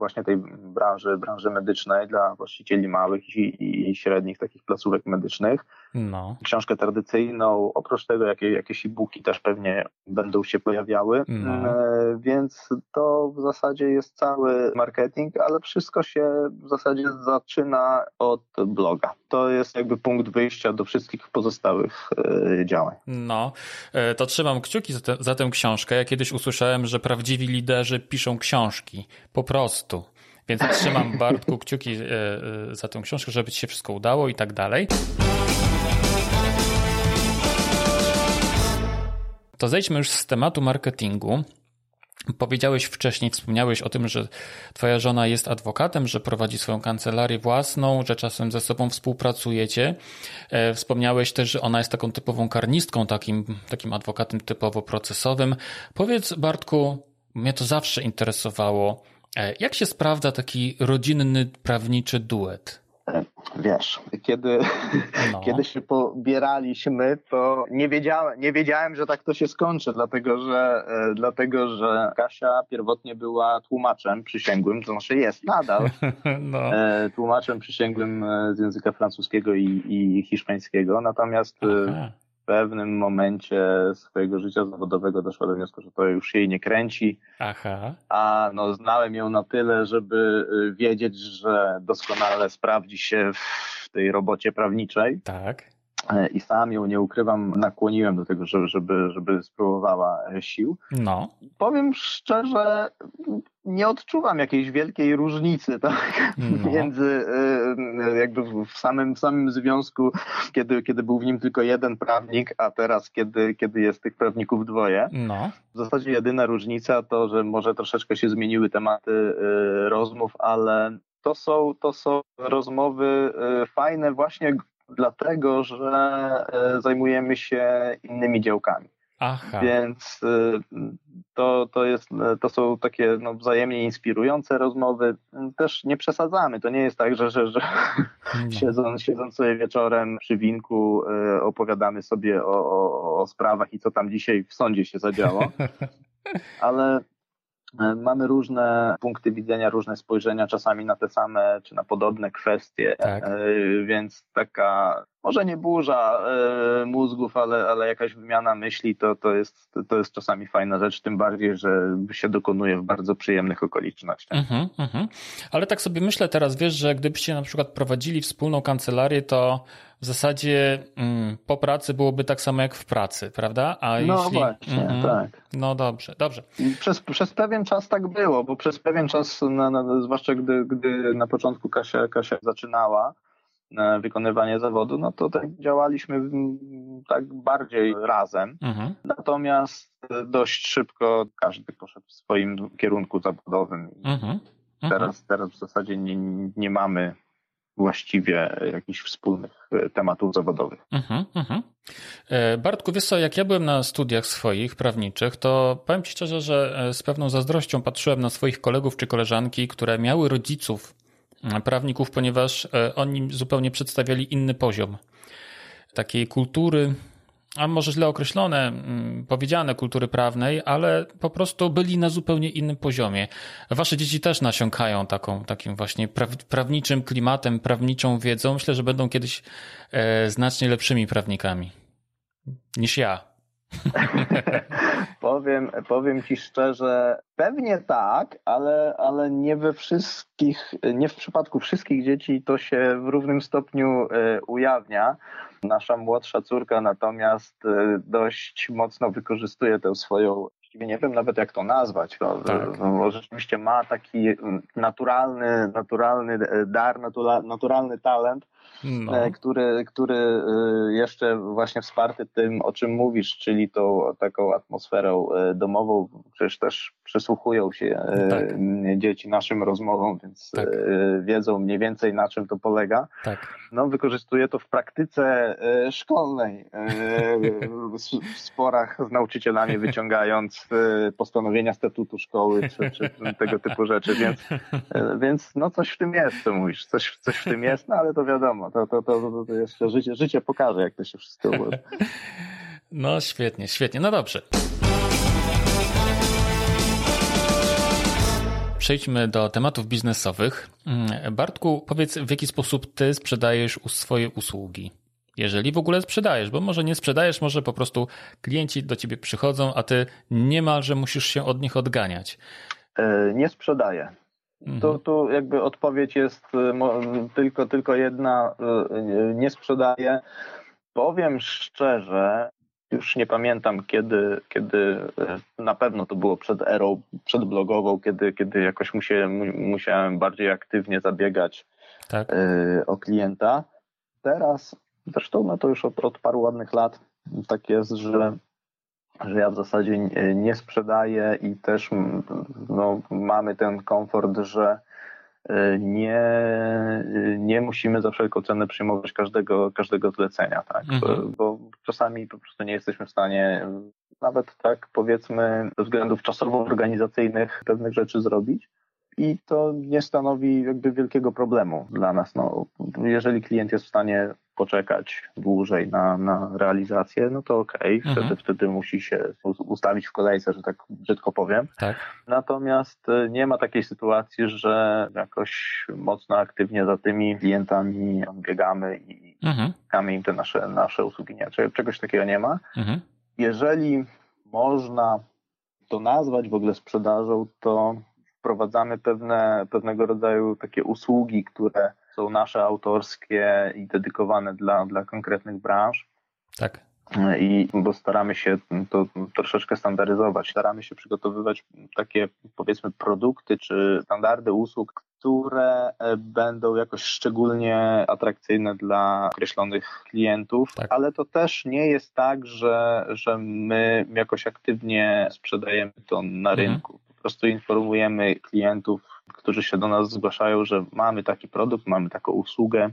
właśnie tej branży, branży medycznej dla właścicieli małych i, i średnich takich placówek medycznych. No. Książkę tradycyjną, oprócz tego jakie, jakieś e-booki też pewnie będą się pojawiały, no. e, więc to w zasadzie jest cały marketing, ale wszystko się w zasadzie zaczyna od bloga. To jest jakby punkt wyjścia do wszystkich pozostałych e, działań. No, e, to trzymam kciuki za, te, za tę książkę. Ja kiedyś usłyszałem, że prawdziwi liderzy piszą książki. Po prostu. Więc trzymam Bartku kciuki za tę książkę, żeby ci się wszystko udało i tak dalej. To zejdźmy już z tematu marketingu. Powiedziałeś wcześniej, wspomniałeś o tym, że twoja żona jest adwokatem, że prowadzi swoją kancelarię własną, że czasem ze sobą współpracujecie. E, wspomniałeś też, że ona jest taką typową karnistką, takim, takim adwokatem typowo procesowym. Powiedz Bartku, mnie to zawsze interesowało, E, jak się sprawdza taki rodzinny, prawniczy duet? E, wiesz, kiedy, no. kiedy się pobieraliśmy, to nie wiedziałem, nie wiedziałem, że tak to się skończy, dlatego że, e, dlatego, że Kasia pierwotnie była tłumaczem przysięgłym, to znaczy jest nadal no. tłumaczem przysięgłym z języka francuskiego i, i hiszpańskiego, natomiast Aha pewnym momencie swojego życia zawodowego doszła do wniosku, że to już jej nie kręci. Aha. A no, znałem ją na tyle, żeby y, wiedzieć, że doskonale sprawdzi się w tej robocie prawniczej. Tak. E, i sam ją, nie ukrywam, nakłoniłem do tego, żeby, żeby, żeby spróbowała sił. No. Powiem szczerze, nie odczuwam jakiejś wielkiej różnicy tak? No. między jakby w samym, w samym związku, kiedy, kiedy był w nim tylko jeden prawnik, a teraz, kiedy, kiedy jest tych prawników dwoje. No. W zasadzie jedyna różnica to, że może troszeczkę się zmieniły tematy rozmów, ale to są, to są rozmowy fajne właśnie dlatego, że zajmujemy się innymi działkami. Aha. Więc y, to, to, jest, to są takie no, wzajemnie inspirujące rozmowy. Też nie przesadzamy. To nie jest tak, że, że, że no. siedząc, siedząc sobie wieczorem przy winku opowiadamy sobie o, o, o sprawach i co tam dzisiaj w sądzie się zadziało. Ale E, mamy różne punkty widzenia, różne spojrzenia czasami na te same czy na podobne kwestie, tak. E, więc taka może nie burza e, mózgów, ale, ale jakaś wymiana myśli to, to, jest, to jest czasami fajna rzecz, tym bardziej, że się dokonuje w bardzo przyjemnych okolicznościach. Mhm, mhm. Ale tak sobie myślę teraz, wiesz, że gdybyście na przykład prowadzili wspólną kancelarię, to w zasadzie mm, po pracy byłoby tak samo jak w pracy, prawda? A no jeśli... właśnie, mm, tak. No dobrze, dobrze. Przez, przez pewien czas tak było, bo przez pewien czas, na, na, zwłaszcza gdy, gdy na początku Kasia, Kasia zaczynała, wykonywanie zawodu, no to tak działaliśmy tak bardziej razem. Mhm. Natomiast dość szybko każdy poszedł w swoim kierunku zawodowym. Mhm. Mhm. Teraz, teraz w zasadzie nie, nie mamy właściwie jakichś wspólnych e, tematów zawodowych. Uh-huh, uh-huh. Bartku, wiesz co, jak ja byłem na studiach swoich prawniczych, to powiem Ci szczerze, że e, z pewną zazdrością patrzyłem na swoich kolegów czy koleżanki, które miały rodziców prawników, ponieważ oni zupełnie przedstawiali inny poziom takiej kultury, a może źle określone, mm, powiedziane kultury prawnej, ale po prostu byli na zupełnie innym poziomie. Wasze dzieci też nasiąkają taką, takim właśnie prawniczym klimatem, prawniczą wiedzą. Myślę, że będą kiedyś e, znacznie lepszymi prawnikami niż ja. powiem, powiem ci szczerze, pewnie tak, ale, ale nie we wszystkich, nie w przypadku wszystkich dzieci to się w równym stopniu e, ujawnia. Nasza młodsza córka natomiast e, dość mocno wykorzystuje tę swoją nie wiem nawet jak to nazwać, no, tak. no, rzeczywiście ma taki naturalny, naturalny dar, naturalny talent, no. E, który, który e, jeszcze właśnie wsparty tym, o czym mówisz, czyli tą taką atmosferą e, domową, przecież też przysłuchują się tak. dzieci naszym rozmowom, więc tak. wiedzą mniej więcej na czym to polega. Tak. No, wykorzystuje to w praktyce szkolnej, w sporach z nauczycielami wyciągając postanowienia statutu szkoły, czy, czy tego typu rzeczy, więc, więc no coś w tym jest, co mówisz, coś, coś w tym jest, no ale to wiadomo, to, to, to, to jeszcze życie, życie pokaże, jak to się wszystko ułoży. No świetnie, świetnie. No dobrze. Przejdźmy do tematów biznesowych. Mm, Bartku, powiedz, w jaki sposób ty sprzedajesz swoje usługi? Jeżeli w ogóle sprzedajesz, bo może nie sprzedajesz, może po prostu klienci do ciebie przychodzą, a ty niemalże musisz się od nich odganiać. E, nie sprzedaję. Mhm. To, tu jakby odpowiedź jest y, tylko, tylko jedna, y, nie sprzedaję. Powiem szczerze, już nie pamiętam kiedy, kiedy y, na pewno to było przed erą przedblogową, kiedy, kiedy jakoś musiałem, musiałem bardziej aktywnie zabiegać tak. o klienta. Teraz, zresztą no to już od, od paru ładnych lat tak jest, że że ja w zasadzie nie sprzedaję i też no, mamy ten komfort, że e, nie, nie musimy za wszelką cenę przyjmować każdego, każdego zlecenia, tak? Mhm. Bo czasami po prostu nie jesteśmy w stanie nawet tak powiedzmy ze względów czasowo-organizacyjnych pewnych rzeczy zrobić i to nie stanowi jakby wielkiego problemu dla nas. No, jeżeli klient jest w stanie poczekać dłużej na, na realizację, no to okej, okay. mhm. wtedy, wtedy musi się ustawić w kolejce, że tak brzydko powiem. Tak. Natomiast e, nie ma takiej sytuacji, że jakoś mocno aktywnie za tymi klientami biegamy i mhm. im te nasze, nasze usługi. Nie, czegoś takiego nie ma. Mhm. Jeżeli można to nazwać w ogóle sprzedażą, to wprowadzamy pewne, pewnego rodzaju takie usługi, które są nasze autorskie i dedykowane dla, dla konkretnych branż. Tak. I bo staramy się to troszeczkę standaryzować. Staramy się przygotowywać takie, powiedzmy, produkty czy standardy usług, które e, będą jakoś szczególnie atrakcyjne dla określonych klientów, tak. ale to też nie jest tak, że, że my jakoś aktywnie sprzedajemy to na mhm. rynku. Po prostu informujemy klientów, którzy się do nas zgłaszają, że mamy taki produkt, mamy taką usługę,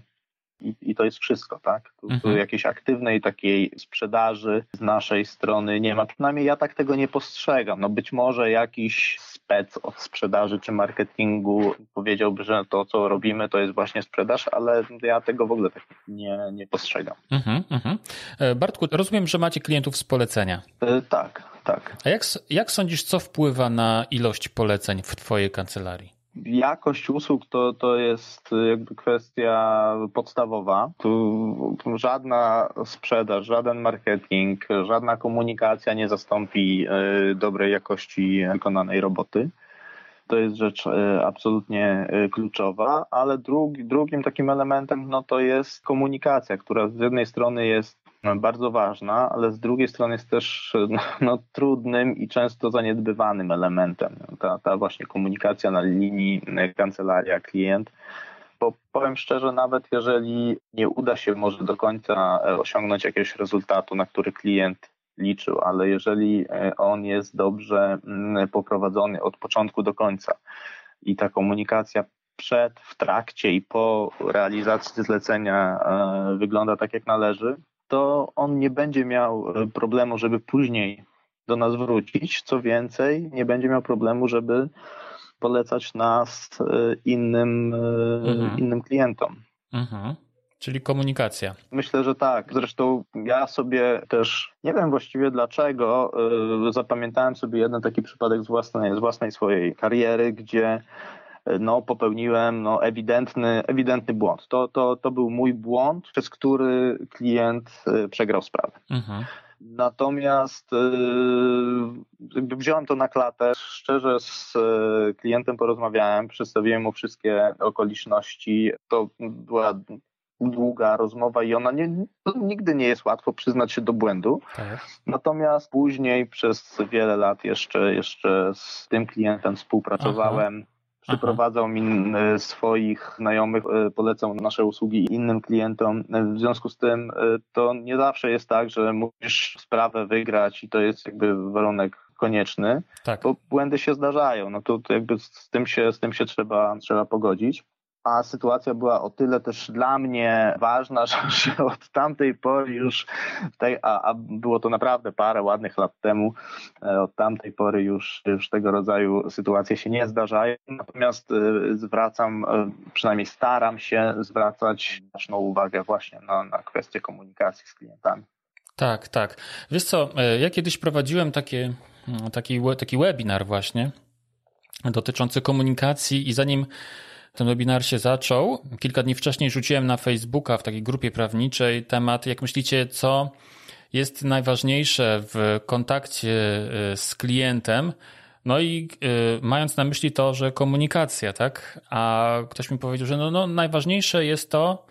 i, I, to jest wszystko, tak? Tu, mhm. tu, jakiejś aktywnej takiej sprzedaży z naszej strony nie ma. Przynajmniej ja tak tego nie postrzegam. No być może jakiś spec od sprzedaży czy marketingu powiedziałby, że to, co robimy, to jest właśnie sprzedaż, ale ja tego w ogóle tak nie, nie postrzegam. Mhm, mhm. E, Bartku, rozumiem, że macie klientów z polecenia. E, tak, tak. A jak, jak sądzisz, co wpływa na ilość poleceń w Twojej kancelarii? Jakość usług to, to jest jakby kwestia podstawowa. Tu żadna sprzedaż, żaden marketing, żadna komunikacja nie zastąpi e, dobrej jakości wykonanej roboty. To jest rzecz e, absolutnie e, kluczowa, ale drugi, drugim takim elementem no to jest komunikacja, która z jednej strony jest bardzo ważna, ale z drugiej strony jest też no, trudnym i często zaniedbywanym elementem. Ta, ta właśnie komunikacja na linii kancelaria-klient. Bo powiem szczerze, nawet jeżeli nie uda się może do końca osiągnąć jakiegoś rezultatu, na który klient liczył, ale jeżeli on jest dobrze mm, poprowadzony od początku do końca i ta komunikacja przed, w trakcie i po realizacji zlecenia e, wygląda tak jak należy, to on nie będzie miał e, problemu, żeby później do nas wrócić. Co więcej, nie będzie miał problemu, żeby polecać nas e, innym, e, mhm. innym klientom. Mhm. Czyli komunikacja. Myślę, że tak. Zresztą ja sobie też nie wiem właściwie dlaczego zapamiętałem sobie jeden taki przypadek z własnej, z własnej swojej kariery, gdzie no, popełniłem no, ewidentny, ewidentny błąd. To, to, to był mój błąd, przez który klient y, przegrał sprawę. Mhm. Natomiast yy, wziąłem to na klatę. Szczerze z y, klientem porozmawiałem, przedstawiłem mu wszystkie okoliczności. To była długa rozmowa i ona nie, nigdy nie jest łatwo przyznać się do błędu. Tak. Natomiast później przez wiele lat jeszcze, jeszcze z tym klientem współpracowałem. Aha przyprowadzał mi e, swoich znajomych, e, polecał nasze usługi innym klientom. E, w związku z tym to nie zawsze jest tak, że musisz sprawę wygrać i to jest jakby warunek konieczny, tak. bo błędy się zdarzają. No to, to jakby z tym się, z tym się trzeba, trzeba pogodzić a sytuacja była o tyle też dla mnie ważna, że, od tamtej pory już, a, było to naprawdę parę ładnych lat temu, e, od tamtej pory już, już tego rodzaju sytuacje się nie zdarzają. Natomiast e, zwracam, e, przynajmniej staram się zwracać znaczną uwagę właśnie na, na kwestie komunikacji z klientami. Tak, tak. Wiesz co, ja kiedyś prowadziłem takie, taki, taki webinar właśnie dotyczący komunikacji i zanim ten webinar się zaczął. Kilka dni wcześniej rzuciłem na Facebooka w takiej grupie prawniczej temat, jak myślicie, co jest najważniejsze w kontakcie y, z klientem. No i y, mając na myśli to, że komunikacja, tak? A ktoś mi powiedział, że no, no najważniejsze jest to,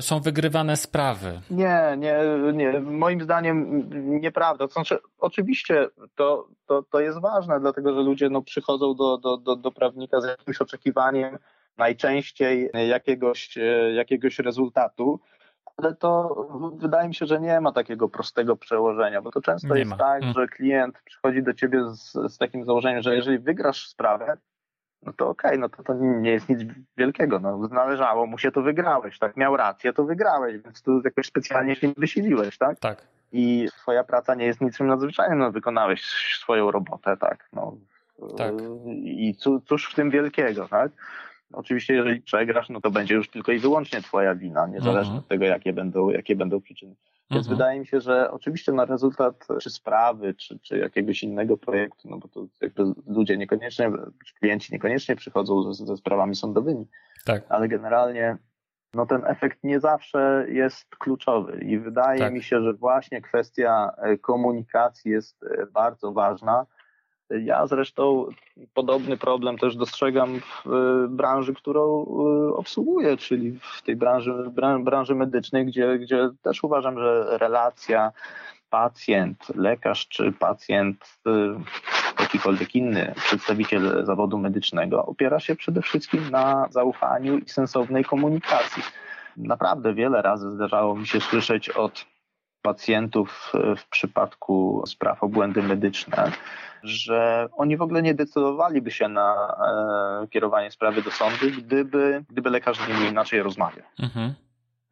są wygrywane sprawy. Nie, nie, nie. Moim zdaniem nieprawda. Znaczy, oczywiście to, to, to jest ważne, dlatego że ludzie no, przychodzą do, do, do, do prawnika z jakimś oczekiwaniem, najczęściej jakiegoś, jakiegoś rezultatu, ale to wydaje mi się, że nie ma takiego prostego przełożenia, bo to często nie jest ma. tak, mm. że klient przychodzi do ciebie z, z takim założeniem, że jeżeli wygrasz sprawę, no to okej, okay, no to, to nie jest nic wielkiego, no należało mu się, to wygrałeś, tak, miał rację, to wygrałeś, więc tu jakoś specjalnie się nie wysiliłeś, tak? Tak. I twoja praca nie jest niczym nadzwyczajnym, no wykonałeś swoją robotę, tak, no. Tak. I cóż w tym wielkiego, tak? Oczywiście, jeżeli przegrasz, no to będzie już tylko i wyłącznie twoja wina, niezależnie mhm. od tego, jakie będą, jakie będą przyczyny. Więc mhm. wydaje mi się, że oczywiście na rezultat czy sprawy, czy, czy jakiegoś innego projektu, no bo to jakby ludzie niekoniecznie, czy klienci niekoniecznie przychodzą ze, ze sprawami sądowymi, tak. ale generalnie no ten efekt nie zawsze jest kluczowy i wydaje tak. mi się, że właśnie kwestia e, komunikacji jest e, bardzo ważna, Ja zresztą podobny problem też dostrzegam w branży, którą obsługuję, czyli w tej branży, branży medycznej, gdzie, gdzie też uważam, że relacja pacjent, lekarz czy pacjent, jakikolwiek inny przedstawiciel zawodu medycznego opiera się przede wszystkim na zaufaniu i sensownej komunikacji. Naprawdę wiele razy zdarzało mi się słyszeć od pacjentów w przypadku spraw o błędy medyczne, że oni w ogóle nie decydowaliby się na e, kierowanie sprawy do sądu, gdyby, gdyby lekarz z nimi inaczej rozmawiał. Mhm.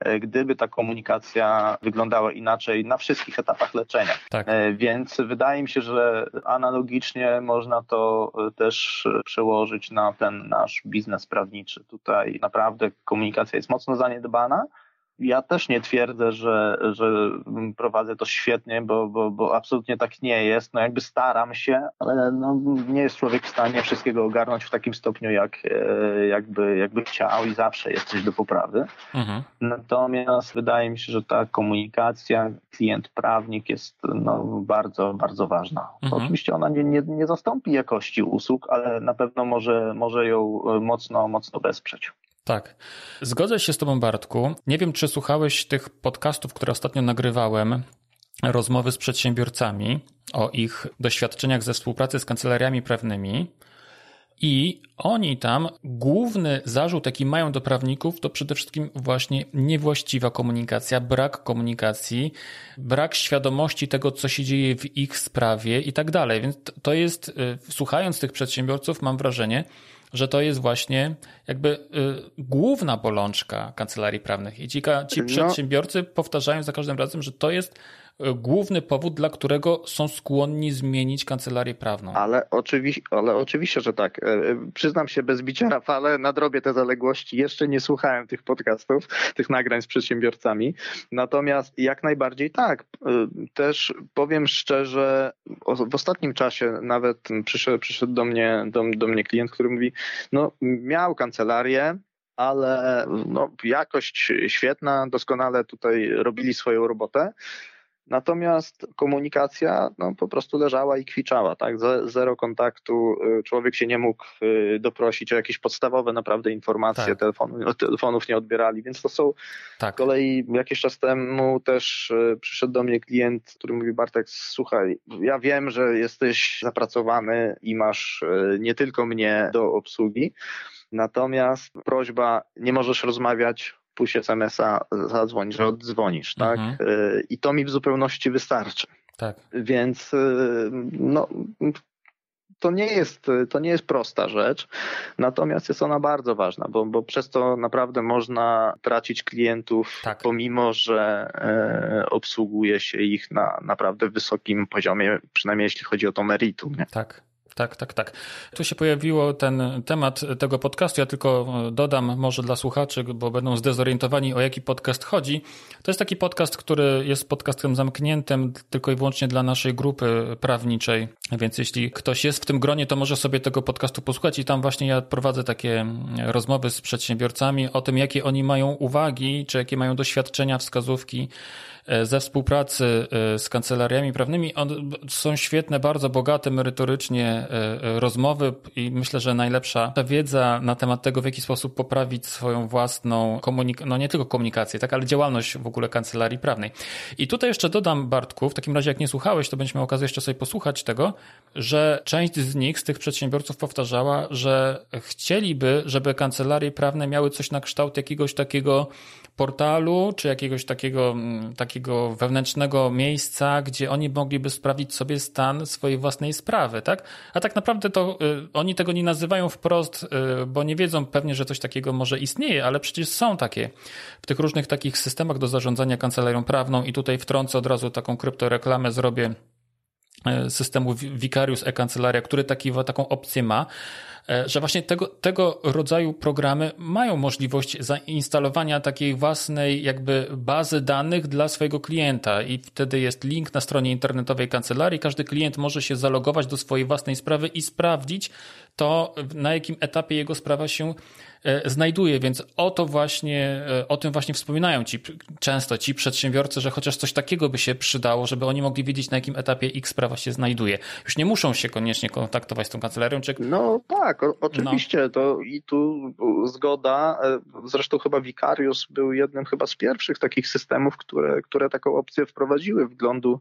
E, gdyby ta komunikacja wyglądała inaczej na wszystkich etapach leczenia. Tak. E, więc wydaje mi się, że analogicznie można to e, też przełożyć na ten nasz biznes prawniczy. Tutaj naprawdę komunikacja jest mocno zaniedbana ja też nie twierdzę, że, że prowadzę to świetnie, bo, bo, bo absolutnie tak nie jest. No jakby staram się, ale no nie jest człowiek w stanie wszystkiego ogarnąć w takim stopniu, jak, e, jakby, jakby chciał i zawsze jest coś do poprawy. Mhm. Natomiast wydaje mi się, że ta komunikacja klient-prawnik jest no, bardzo, bardzo ważna. Mhm. Oczywiście ona nie, nie, nie zastąpi jakości usług, ale na pewno może, może ją mocno, mocno wesprzeć. Tak. Zgodzę się z Tobą, Bartku. Nie wiem, czy słuchałeś tych podcastów, które ostatnio nagrywałem, rozmowy z przedsiębiorcami o ich doświadczeniach ze współpracy z kancelariami prawnymi. I oni tam, główny zarzut, jaki mają do prawników, to przede wszystkim właśnie niewłaściwa komunikacja, brak komunikacji, brak świadomości tego, co się dzieje w ich sprawie i tak dalej. Więc to jest, y, słuchając tych przedsiębiorców, mam wrażenie, że to jest właśnie jakby y, główna bolączka kancelarii prawnych. I ci, ci no. przedsiębiorcy powtarzają za każdym razem, że to jest główny powód, dla którego są skłonni zmienić kancelarię prawną. Ale, oczywi ale oczywiście, że tak. E, e, przyznam się bez bicia Rafale, nadrobię te zaległości. Jeszcze nie słuchałem tych podcastów, tych nagrań z przedsiębiorcami. Natomiast jak najbardziej tak. E, też powiem szczerze, w ostatnim czasie nawet przyszedł, przyszedł do, mnie, do, do mnie klient, który mówi, no miał kancelarię, ale no, jakość świetna, doskonale tutaj robili swoją robotę, Natomiast komunikacja no, po prostu leżała i kwiczała, tak? Zero kontaktu, y, człowiek się nie mógł y, doprosić o jakieś podstawowe naprawdę informacje, tak. telefonu, telefonów nie odbierali, więc to są tak. z kolei jakiś czas temu też y, przyszedł do mnie klient, który mówi Bartek, słuchaj, ja wiem, że jesteś zapracowany i masz nie tylko mnie do obsługi, natomiast prośba, nie możesz rozmawiać puść SMS-a, zadzwoń, że oddzwonisz, tak? Mhm. Y, I to mi w zupełności wystarczy. Tak. Więc y, no, to nie jest, to nie jest prosta rzecz, natomiast jest ona bardzo ważna, bo, bo przez to naprawdę można tracić klientów, tak. pomimo że e, obsługuje się ich na naprawdę wysokim poziomie, przynajmniej jeśli chodzi o to meritum. Nie? Tak. Tak, tak, tak. Tu się pojawiło ten temat tego podcastu. Ja tylko dodam może dla słuchaczy, bo będą zdezorientowani o jaki podcast chodzi. To jest taki podcast, który jest podcastem zamkniętym tylko i wyłącznie dla naszej grupy prawniczej. Więc jeśli ktoś jest w tym gronie, to może sobie tego podcastu posłuchać i tam właśnie ja prowadzę takie rozmowy z przedsiębiorcami o tym, jakie oni mają uwagi, czy jakie mają doświadczenia, wskazówki E, ze współpracy e, z kancelariami prawnymi. Są świetne, bardzo bogate merytorycznie e, rozmowy i myślę, że najlepsza wiedza na temat tego, w jaki sposób poprawić swoją własną komunikację, no nie tylko komunikację, tak, ale działalność w ogóle kancelarii prawnej. I tutaj jeszcze dodam, Bartku, w takim razie jak nie słuchałeś, to będziemy okazję jeszcze sobie posłuchać tego, że część z nich, z tych przedsiębiorców powtarzała, że chcieliby, żeby kancelarie prawne miały coś na kształt jakiegoś takiego portalu, czy jakiegoś takiego, mm, takiego wewnętrznego miejsca, gdzie oni mogliby sprawdzić sobie stan swojej własnej sprawy, tak? A tak naprawdę to y, oni tego nie nazywają wprost, y, bo nie wiedzą pewnie, że coś takiego może istnieje, ale przecież są takie w tych różnych takich systemach do zarządzania kancelarią prawną i tutaj wtrącę od razu taką kryptoreklamę, zrobię y, systemu Vicarius e-kancelaria, który taki, taką opcję ma. E, że właśnie tego, tego rodzaju programy mają możliwość zainstalowania takiej własnej jakby bazy danych dla swojego klienta i wtedy jest link na stronie internetowej kancelarii. Każdy klient może się zalogować do swojej własnej sprawy i sprawdzić to, na jakim etapie jego sprawa się znajduje, więc o to właśnie, e, o tym właśnie wspominają ci często ci przedsiębiorcy, że chociaż coś takiego by się przydało, żeby oni mogli wiedzieć, na jakim etapie ich sprawa się znajduje. Już nie muszą się koniecznie kontaktować z tą kancelarią, czy... No tak, o, oczywiście, no. to i tu zgoda, e, zresztą chyba Vicarius był jednym chyba z pierwszych takich systemów, które, które taką opcję wprowadziły wglądu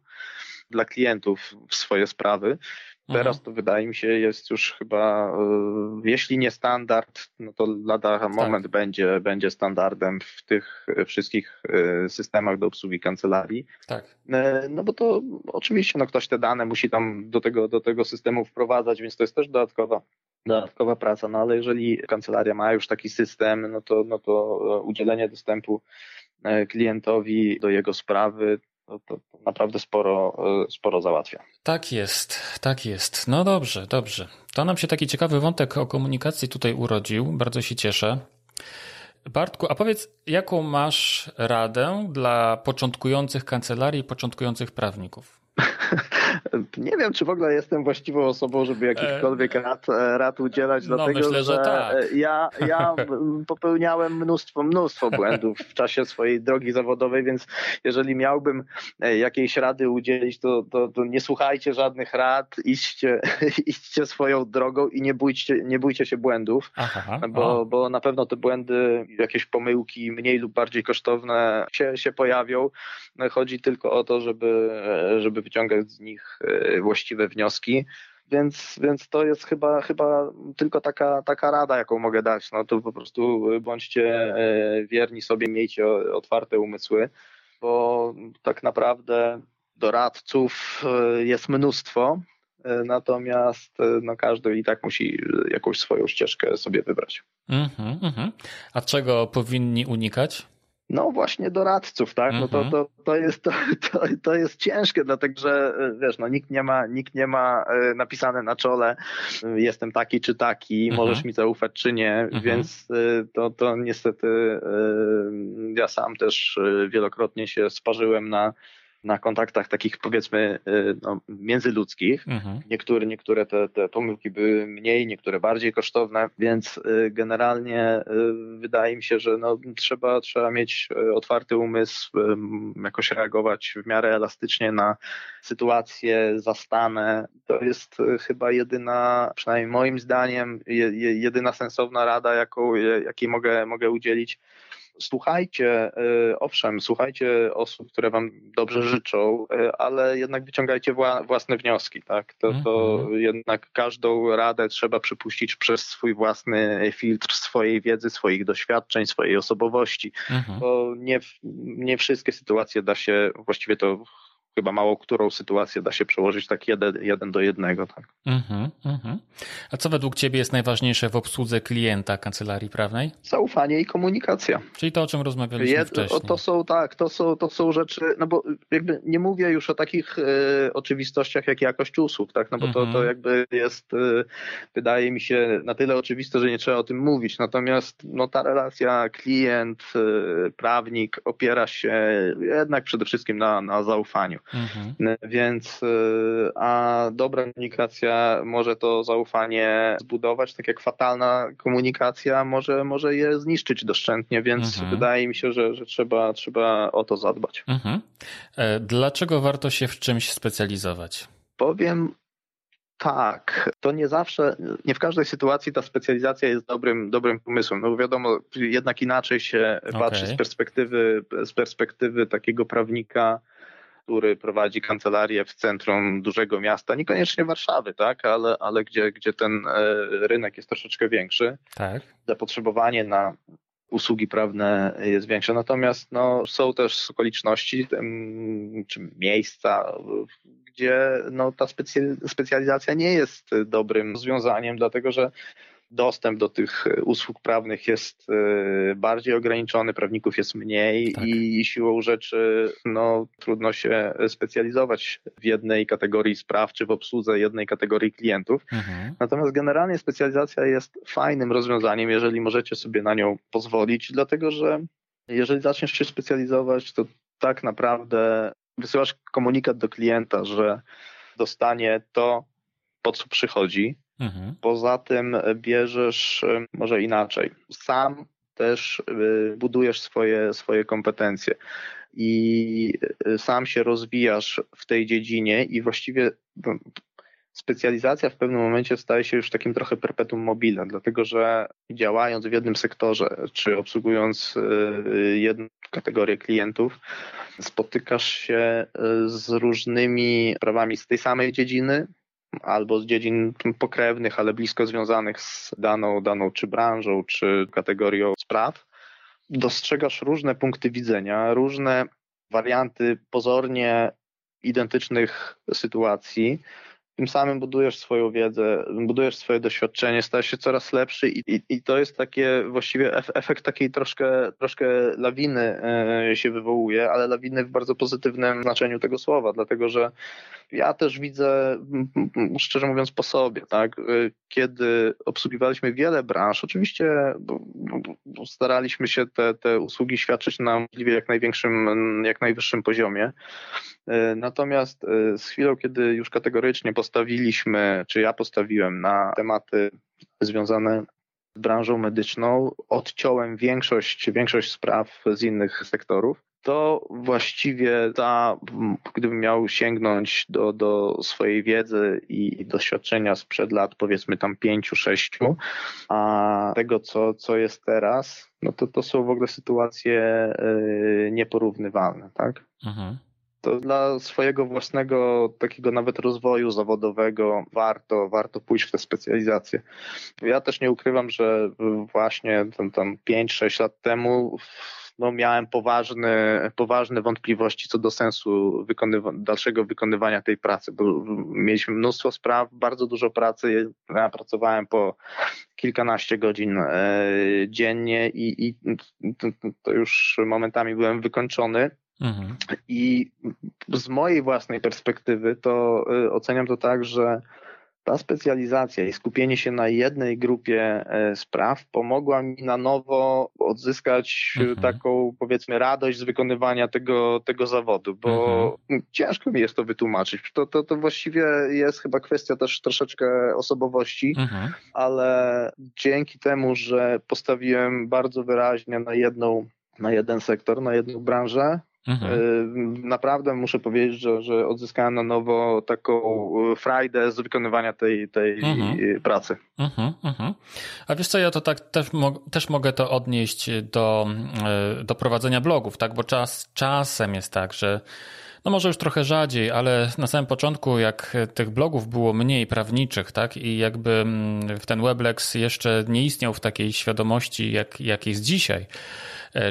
dla klientów w swoje sprawy. Teraz mhm. to wydaje mi się jest już chyba, e, jeśli nie standard, no to lada tak. moment będzie, będzie standardem w tych wszystkich e, systemach do obsługi kancelarii. Tak. E, no bo to oczywiście no ktoś te dane musi tam do tego, do tego systemu wprowadzać, więc to jest też dodatkowa dodatkowa praca, no ale jeżeli kancelaria ma już taki system, no to, no to udzielenie dostępu klientowi do jego sprawy to, to, naprawdę sporo, e, sporo załatwia. Tak jest, tak jest. No dobrze, dobrze. To nam się taki ciekawy wątek o komunikacji tutaj urodził. Bardzo się cieszę. Bartku, a powiedz, jaką masz radę dla początkujących kancelarii, początkujących prawników? Nie wiem, czy w ogóle jestem właściwą osobą, żeby jakichkolwiek e, rad, rad udzielać, no, dlatego myślę, że, że tak. ja, ja popełniałem mnóstwo, mnóstwo błędów w czasie swojej drogi zawodowej, więc jeżeli miałbym e, jakiejś rady udzielić, to, to, to nie słuchajcie żadnych rad, idźcie, idźcie swoją drogą i nie bójcie, nie bójcie się błędów, Aha, bo, bo na pewno te błędy, jakieś pomyłki mniej lub bardziej kosztowne się, się pojawią. Chodzi tylko o to, żeby, żeby wyciągać z nich e, właściwe wnioski. Więc, więc to jest chyba, chyba tylko taka, taka rada, jaką mogę dać. No to po prostu bądźcie e, wierni sobie, miejcie otwarte umysły, bo tak naprawdę doradców e, jest mnóstwo, natomiast no, każdy i tak musi jakąś swoją ścieżkę sobie wybrać. Mm -hmm, mm -hmm. A czego powinni unikać? No właśnie doradców, tak? No to, mhm. to, to, jest, to, to, jest ciężkie, dlatego że wiesz, no nikt nie ma, nikt nie ma e, napisane na czole jestem taki czy taki, mhm. możesz mi zaufać czy nie, mhm. więc e, to, to niestety e, ja sam też wielokrotnie się sparzyłem na na kontaktach takich powiedzmy y, no, międzyludzkich. Mhm. Niektóre, niektóre te, te pomyłki były mniej, niektóre bardziej kosztowne, więc y, generalnie y, wydaje mi się, że no, trzeba, trzeba mieć otwarty umysł, jakoś reagować w miarę elastycznie na sytuacje zastane. To jest chyba jedyna, przynajmniej moim zdaniem, jedyna sensowna rada, jaką, jakiej mogę, mogę udzielić słuchajcie, e, owszem, słuchajcie osób, które wam dobrze życzą, e, ale jednak wyciągajcie własne wnioski, tak? To, to mhm. jednak każdą radę trzeba przypuścić przez swój własny filtr swojej wiedzy, swoich doświadczeń, swojej osobowości, mhm. bo nie, nie wszystkie sytuacje da się, właściwie to chyba mało którą sytuację da się przełożyć tak jeden, jeden do jednego. Tak. Mm-hmm, mm-hmm. A co według Ciebie jest najważniejsze w obsłudze klienta kancelarii prawnej? Zaufanie i komunikacja. Czyli to, o czym rozmawialiśmy Jed, wcześniej. To są tak, to są, to są rzeczy, no bo jakby nie mówię już o takich e, oczywistościach jak jakość usług, tak, no bo mm-hmm. to, to mhm. jakby jest, e, wydaje mi się, na tyle oczywiste, że nie trzeba o tym mówić. Natomiast no, ta relacja klient, e, prawnik opiera się jednak przede wszystkim na, na zaufaniu. Mhm. Więc y, a dobra komunikacja może to zaufanie zbudować, tak jak fatalna komunikacja może, może je zniszczyć doszczętnie, więc mhm. wydaje mi się, że, że trzeba, trzeba o to zadbać. Mhm. E, dlaczego warto się w czymś specjalizować? Powiem tak, to nie zawsze, nie w każdej sytuacji ta specjalizacja jest dobrym, dobrym pomysłem. No wiadomo, jednak inaczej się okay. patrzy z perspektywy, z perspektywy takiego prawnika, który prowadzi kancelarię w centrum dużego miasta, niekoniecznie Warszawy, tak, ale, ale gdzie, gdzie ten e, rynek jest troszeczkę większy. Tak. Zapotrzebowanie na usługi prawne jest większe. Natomiast no, są też okoliczności czy miejsca, gdzie no, ta specjalizacja nie jest dobrym rozwiązaniem, dlatego że dostęp do tych e, usług prawnych jest e, bardziej ograniczony, prawników jest mniej tak. i siłą rzeczy no, trudno się specjalizować w jednej kategorii spraw czy w obsłudze jednej kategorii klientów. Mhm. Natomiast generalnie specjalizacja jest fajnym rozwiązaniem, jeżeli możecie sobie na nią pozwolić, dlatego że jeżeli zaczniesz się specjalizować, to tak naprawdę wysyłasz komunikat do klienta, że dostanie to, po co przychodzi, Mhm. Poza tym bierzesz, może inaczej, sam też budujesz swoje, swoje kompetencje i sam się rozwijasz w tej dziedzinie i właściwie no, specjalizacja w pewnym momencie staje się już takim trochę perpetuum mobile, dlatego że działając w jednym sektorze, czy obsługując y, jedną kategorię klientów, spotykasz się y, z różnymi sprawami z tej samej dziedziny, albo z dziedzin pokrewnych, ale blisko związanych z daną, daną czy branżą, czy kategorią spraw. Dostrzegasz różne punkty widzenia, różne warianty pozornie identycznych sytuacji, tym samym budujesz swoją wiedzę, budujesz swoje doświadczenie, stajesz się coraz lepszy i, i, i to jest takie właściwie efekt takiej troszkę, troszkę lawiny e, się wywołuje, ale lawiny w bardzo pozytywnym znaczeniu tego słowa, dlatego że ja też widzę, szczerze mówiąc, po sobie, tak, e, kiedy obsługiwaliśmy wiele branż, oczywiście staraliśmy się te, te usługi świadczyć na możliwie jak największym, jak najwyższym poziomie. E, natomiast z chwilą, kiedy już kategorycznie postawiliśmy, czy ja postawiłem na tematy związane z branżą medyczną, odciąłem większość, większość spraw z innych sektorów, to właściwie ta, gdybym miał sięgnąć do, do swojej wiedzy i doświadczenia sprzed lat, powiedzmy tam pięciu, sześciu, a tego, co, co jest teraz, no to to są w ogóle sytuacje y, nieporównywalne, tak? Mhm to dla swojego własnego takiego nawet rozwoju zawodowego warto, warto pójść w tę specjalizację. Ja też nie ukrywam, że właśnie tam, tam 5-6 lat temu no, miałem poważne, poważne wątpliwości co do sensu wykonywa dalszego wykonywania tej pracy, bo mieliśmy mnóstwo spraw, bardzo dużo pracy. Ja pracowałem po kilkanaście godzin e, dziennie i, i to, to już momentami byłem wykończony. Mhm. I z mojej własnej perspektywy to y, oceniam to tak, że ta specjalizacja i skupienie się na jednej grupie e, spraw pomogła mi na nowo odzyskać mhm. taką, powiedzmy, radość z wykonywania tego, tego zawodu, bo mhm. ciężko mi jest to wytłumaczyć. To, to, to właściwie jest chyba kwestia też troszeczkę osobowości, mhm. ale dzięki temu, że postawiłem bardzo wyraźnie na jedną na jeden sektor, na jedną branżę, Mhm. Y, naprawdę muszę powiedzieć, że, że odzyskałem na nowo taką y, frajdę z wykonywania tej, tej mhm. pracy. Mhm, mhm. A wiesz co, ja to tak też, mo też mogę to odnieść do, y, do prowadzenia blogów, tak? Bo czas, czasem jest tak, że no może już trochę rzadziej, ale na samym początku, jak tych blogów było mniej prawniczych, tak, i jakby mm, ten Weblex jeszcze nie istniał w takiej świadomości, jak, jak jest dzisiaj,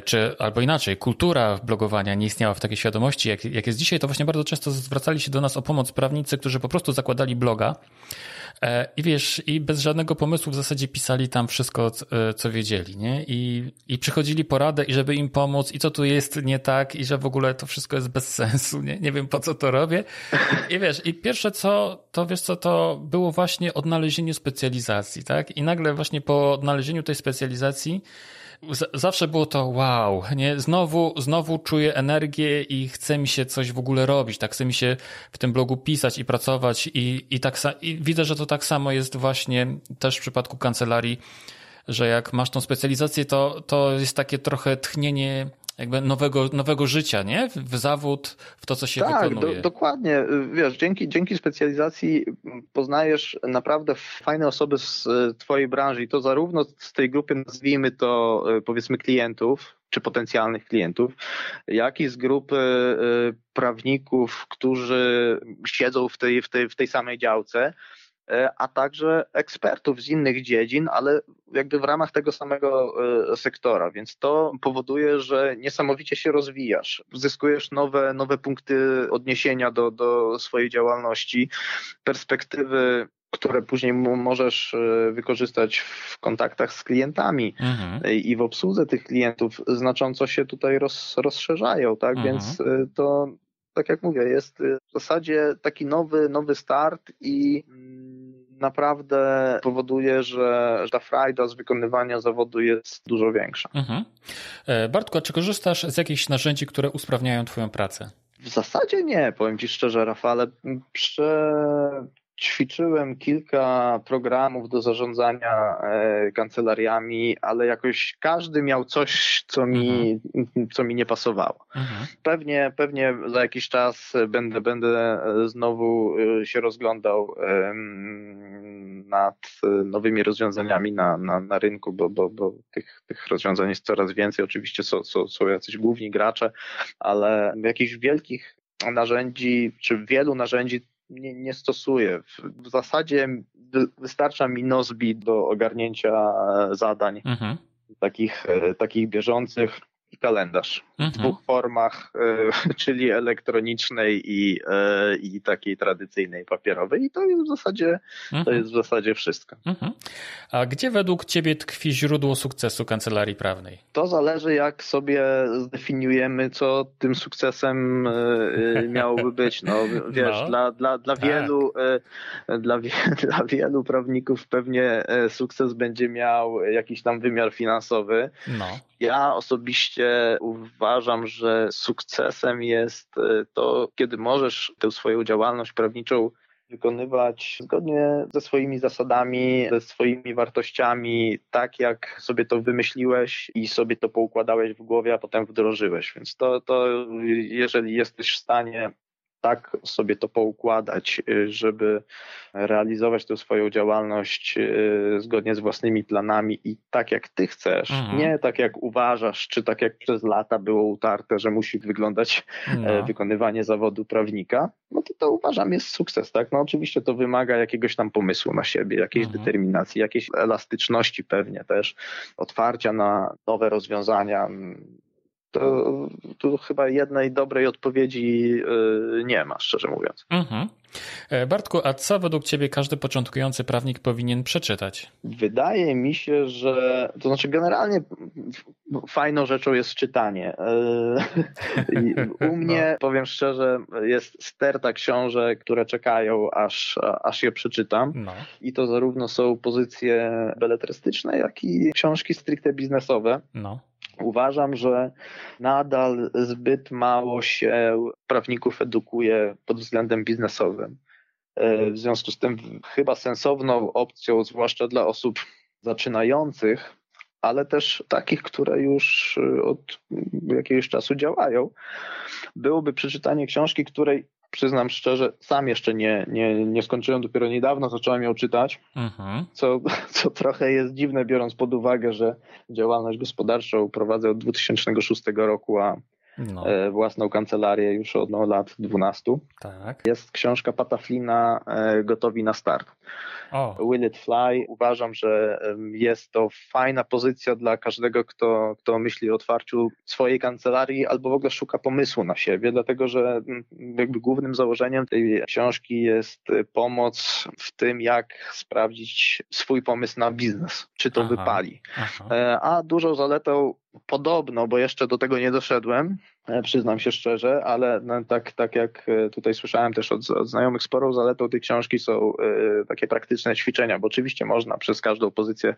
czy albo inaczej, kultura blogowania nie istniała w takiej świadomości, jak, jak jest dzisiaj, to właśnie bardzo często zwracali się do nas o pomoc prawnicy, którzy po prostu zakładali bloga e, i wiesz, i bez żadnego pomysłu w zasadzie pisali tam wszystko, e, co wiedzieli, nie? I, i przychodzili poradę, i żeby im pomóc, i co tu jest nie tak, i że w ogóle to wszystko jest bez sensu, nie? Nie wiem po co to robię. I wiesz, i pierwsze co, to wiesz co, to było właśnie odnalezienie specjalizacji, tak? I nagle właśnie po odnalezieniu tej specjalizacji zawsze było to wow, nie? Znowu, znowu czuję energię i chce mi się coś w ogóle robić, tak? Chce mi się w tym blogu pisać i pracować i, i tak i widzę, że to tak samo jest właśnie też w przypadku kancelarii, że jak masz tą specjalizację, to, to jest takie trochę tchnienie jakby nowego, nowego życia, nie? W zawód, w to, co się tak, wykonuje. Do, dokładnie. Wiesz, dzięki, dzięki specjalizacji poznajesz naprawdę fajne osoby z twojej branży i to zarówno z tej grupy, nazwijmy to e, powiedzmy klientów, czy potencjalnych klientów, jak i z grupy e, prawników, którzy siedzą w tej, w tej, w tej samej działce a także ekspertów z innych dziedzin, ale jakby w ramach tego samego e, sektora, więc to powoduje, że niesamowicie się rozwijasz, zyskujesz nowe, nowe punkty odniesienia do, do swojej działalności, perspektywy które później możesz e, wykorzystać w kontaktach z klientami mhm. i w obsłudze tych klientów znacząco się tutaj roz, rozszerzają, tak? Mhm. Więc to, tak jak mówię, jest w zasadzie taki nowy, nowy start i mm, naprawdę powoduje, że ta frajda z wykonywania zawodu jest dużo większa. Mhm. E, Bartku, a czy korzystasz z jakichś narzędzi, które usprawniają Twoją pracę? W zasadzie nie, powiem Ci szczerze, Rafale. Prze ćwiczyłem kilka programów do zarządzania e, kancelariami, ale jakoś każdy miał coś, co mi, mhm. co mi nie pasowało. Mhm. Pewnie, pewnie za jakiś czas będę, będę znowu e, się rozglądał nad nowymi rozwiązaniami na, na, na rynku, bo, bo, bo tych, tych rozwiązań jest coraz więcej. Oczywiście są, są, są jacyś główni gracze, ale jakichś wielkich narzędzi, czy wielu narzędzi nie, nie stosuję. W, w zasadzie wystarcza mi Nozbi do ogarnięcia zadań mhm. takich, e, takich bieżących i kalendarz mhm. w dwóch formach, e, czyli elektronicznej i, e, i takiej tradycyjnej papierowej. I to jest w zasadzie, mhm. to jest w zasadzie wszystko. Mhm. A gdzie według Ciebie tkwi źródło sukcesu kancelarii prawnej? To zależy, jak sobie zdefiniujemy, co tym sukcesem e, miałoby być. No, wiesz, no. dla, dla, dla tak. wielu, dla, wie, dla wielu prawników pewnie sukces będzie miał jakiś tam wymiar finansowy. No. Ja osobiście uważam, że sukcesem jest e, to, kiedy możesz tę swoją działalność prawniczą wykonywać zgodnie ze swoimi zasadami, ze swoimi wartościami, tak jak sobie to wymyśliłeś i sobie to poukładałeś w głowie, a potem wdrożyłeś. Więc to, to jeżeli jesteś w stanie tak sobie to poukładać, y, żeby realizować tę swoją działalność y, zgodnie z własnymi planami i tak jak ty chcesz, mhm. nie tak jak uważasz, czy tak jak przez lata było utarte, że musi wyglądać no. E, wykonywanie zawodu prawnika, no to to uważam jest sukces, tak? No oczywiście to wymaga jakiegoś tam pomysłu na siebie, jakiejś mhm. determinacji, jakiejś elastyczności pewnie też, otwarcia na nowe rozwiązania, to tu chyba jednej dobrej odpowiedzi y, nie ma, szczerze mówiąc. Mhm. E, Bartku, a co według Ciebie każdy początkujący prawnik powinien przeczytać? Wydaje mi się, że to znaczy generalnie fajną rzeczą jest czytanie. E, u mnie, no. powiem szczerze, jest sterta książek, które czekają, aż, aż je przeczytam. No. I to zarówno są pozycje beletrystyczne, jak i książki stricte biznesowe. No. Uważam, że nadal zbyt mało się prawników edukuje pod względem biznesowym. E, w związku z tym chyba sensowną opcją, zwłaszcza dla osób zaczynających, ale też takich, które już od jakiegoś czasu działają, byłoby przeczytanie książki, której przyznam szczerze, sam jeszcze nie, nie, nie skończyłem, dopiero niedawno zacząłem ją czytać, mhm. co, co trochę jest dziwne, biorąc pod uwagę, że działalność gospodarczą prowadzę od 2006 roku, a no. E, własną kancelarię już od no, lat 12. Tak. Jest książka Pataflina e, Gotowi na start. O. Will It Fly. Uważam, że jest to fajna pozycja dla każdego, kto, kto myśli o otwarciu swojej kancelarii albo w ogóle szuka pomysłu na siebie, dlatego że jakby głównym założeniem tej książki jest pomoc w tym, jak sprawdzić swój pomysł na biznes, czy to aha, wypali. Aha. E, a dużą zaletą podobno, bo jeszcze do tego nie doszedłem, e, przyznam się szczerze, ale no, tak, tak jak e, tutaj słyszałem też od, od znajomych, sporą zaletą tej książki są y, takie praktyczne ćwiczenia, bo oczywiście można przez każdą pozycję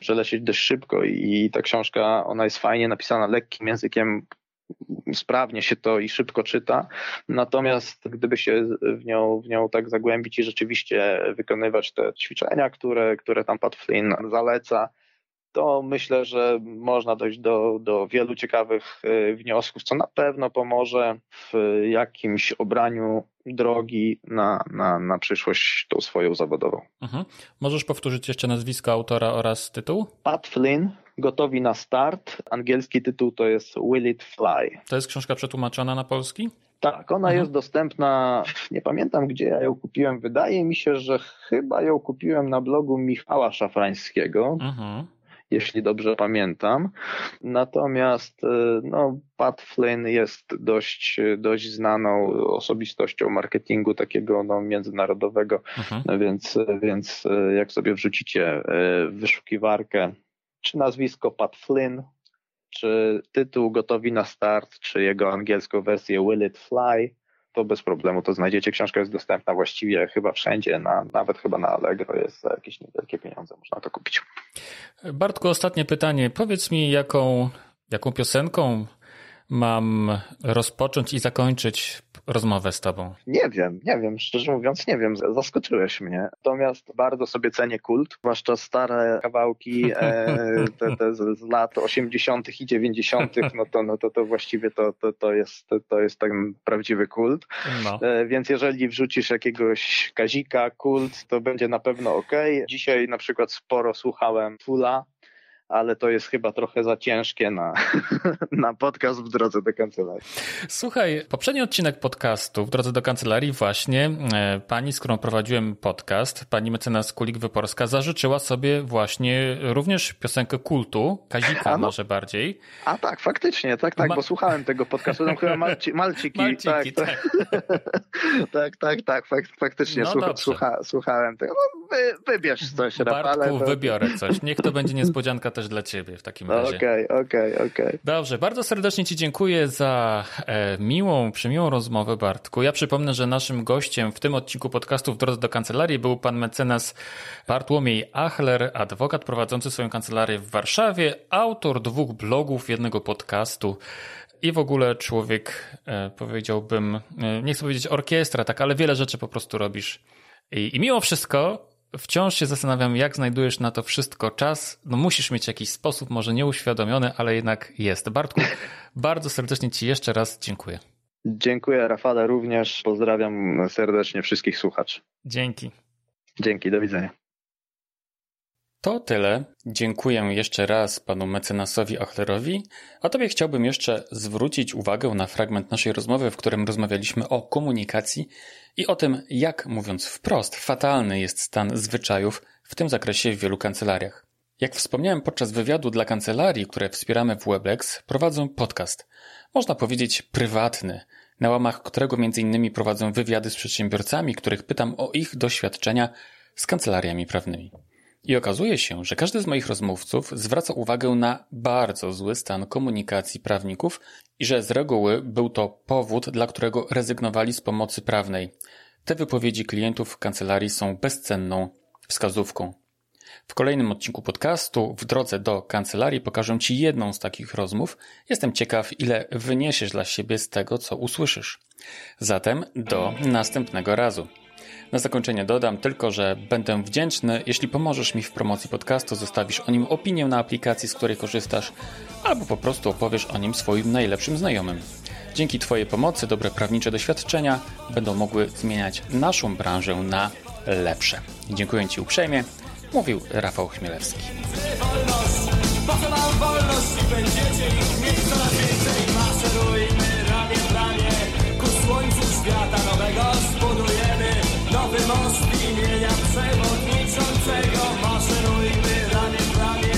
przelecieć dość szybko i ta książka, ona jest fajnie napisana lekkim językiem, sprawnie się to i szybko czyta. Natomiast gdyby się w nią, w nią tak zagłębić i rzeczywiście wykonywać te ćwiczenia, które, które tam Pat Flynn zaleca, to myślę, że można dojść do, do wielu ciekawych e, wniosków, co na pewno pomoże w jakimś obraniu drogi na, na, na przyszłość tą swoją zawodową. Mhm. Możesz powtórzyć jeszcze nazwisko autora oraz tytuł? Pat Flynn, Gotowi na start. Angielski tytuł to jest Will It Fly. To jest książka przetłumaczona na polski? Tak, ona mhm. jest dostępna, nie pamiętam gdzie ja ją kupiłem. Wydaje mi się, że chyba ją kupiłem na blogu Michała Szafrańskiego. Mhm jeśli dobrze pamiętam. Natomiast e, no, Pat Flynn jest dość, dość znaną osobistością marketingu takiego no, międzynarodowego, mhm. więc, więc e, jak sobie wrzucicie e, wyszukiwarkę, czy nazwisko Pat Flynn, czy tytuł Gotowi na start, czy jego angielską wersję Will It Fly, to bez problemu to znajdziecie. Książka jest dostępna właściwie chyba wszędzie, na, nawet chyba na Allegro jest za jakieś niewielkie pieniądze, można to kupić. Bartku, ostatnie pytanie. Powiedz mi, jaką, jaką piosenką mam rozpocząć i zakończyć rozmowę z tobą? Nie wiem, nie wiem, szczerze mówiąc nie wiem, zaskoczyłeś mnie. Natomiast bardzo sobie cenię kult, zwłaszcza stare kawałki e, te, te z, z lat 80. i 90., no to, no to, to właściwie to, to, to, jest, to jest ten prawdziwy kult. No. E, więc jeżeli wrzucisz jakiegoś kazika, kult, to będzie na pewno ok. Dzisiaj na przykład sporo słuchałem Fula, ale to jest chyba trochę za ciężkie na, na podcast w drodze do kancelarii. Słuchaj, poprzedni odcinek podcastu w drodze do kancelarii właśnie e, pani, z którą prowadziłem podcast, pani mecenas Kulik-Wyporska zażyczyła sobie właśnie również piosenkę kultu, Kazika no. może bardziej. A tak, faktycznie, tak, tak, Ma... bo słuchałem tego podcastu, tam chyba Malci, Malciki. Malciki, tak, tak. tak, tak, tak, tak, faktycznie no słucha, słucha, słuchałem tego. No, wy, wybierz coś, Bartku, Rafale. To... wybiorę coś, niech to będzie niespodzianka też dla ciebie w takim razie. Okej, okay, okej, okay, okej. Okay. Dobrze, bardzo serdecznie ci dziękuję za e, miłą, przymiłą rozmowę, Bartku. Ja przypomnę, że naszym gościem w tym odcinku podcastu w drodze do kancelarii był pan mecenas Bartłomiej Achler, adwokat prowadzący swoją kancelarię w Warszawie, autor dwóch blogów, jednego podcastu i w ogóle człowiek, e, powiedziałbym, e, nie chcę powiedzieć orkiestra, tak, ale wiele rzeczy po prostu robisz. I, i mimo wszystko wciąż się zastanawiam, jak znajdujesz na to wszystko czas. No musisz mieć jakiś sposób, może nieuświadomiony, ale jednak jest. Bartku, bardzo serdecznie Ci jeszcze raz dziękuję. Dziękuję Rafale również. Pozdrawiam serdecznie wszystkich słuchaczy. Dzięki. Dzięki, do widzenia. To tyle. Dziękuję jeszcze raz panu mecenasowi Achlerowi, a tobie chciałbym jeszcze zwrócić uwagę na fragment naszej rozmowy, w którym rozmawialiśmy o komunikacji i o tym, jak mówiąc wprost, fatalny jest stan zwyczajów w tym zakresie w wielu kancelariach. Jak wspomniałem podczas wywiadu dla kancelarii, które wspieramy w Weblex, prowadzą podcast. Można powiedzieć prywatny, na łamach którego m.in. prowadzą wywiady z przedsiębiorcami, których pytam o ich doświadczenia z kancelariami prawnymi. I okazuje się, że każdy z moich rozmówców zwraca uwagę na bardzo zły stan komunikacji prawników i że z reguły był to powód, dla którego rezygnowali z pomocy prawnej. Te wypowiedzi klientów kancelarii są bezcenną wskazówką. W kolejnym odcinku podcastu w drodze do kancelarii pokażę Ci jedną z takich rozmów. Jestem ciekaw, ile wyniesiesz dla siebie z tego, co usłyszysz. Zatem do następnego razu. Na zakończenie dodam tylko, że będę wdzięczny, jeśli pomożesz mi w promocji podcastu, zostawisz o nim opinię na aplikacji, z której korzystasz, albo po prostu opowiesz o nim swoim najlepszym znajomym. Dzięki Twojej pomocy dobre prawnicze doświadczenia będą mogły zmieniać naszą branżę na lepsze. Dziękuję Ci uprzejmie, mówił Rafał Chmielewski. Świata Nowy most imienia przewodniczącego. Maszerujmy ramię w ramię.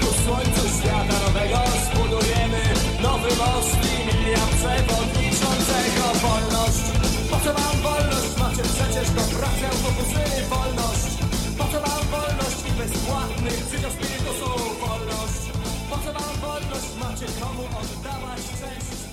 Ku słońcu świata nowego Zbudujemy. Nowy most imienia przewodniczącego. Wolność, po co wolność? Macie przecież do pracy autobusyny Wolność, po co wam wolność? I bezpłatny Wolność, co wolność? Macie komu oddawać część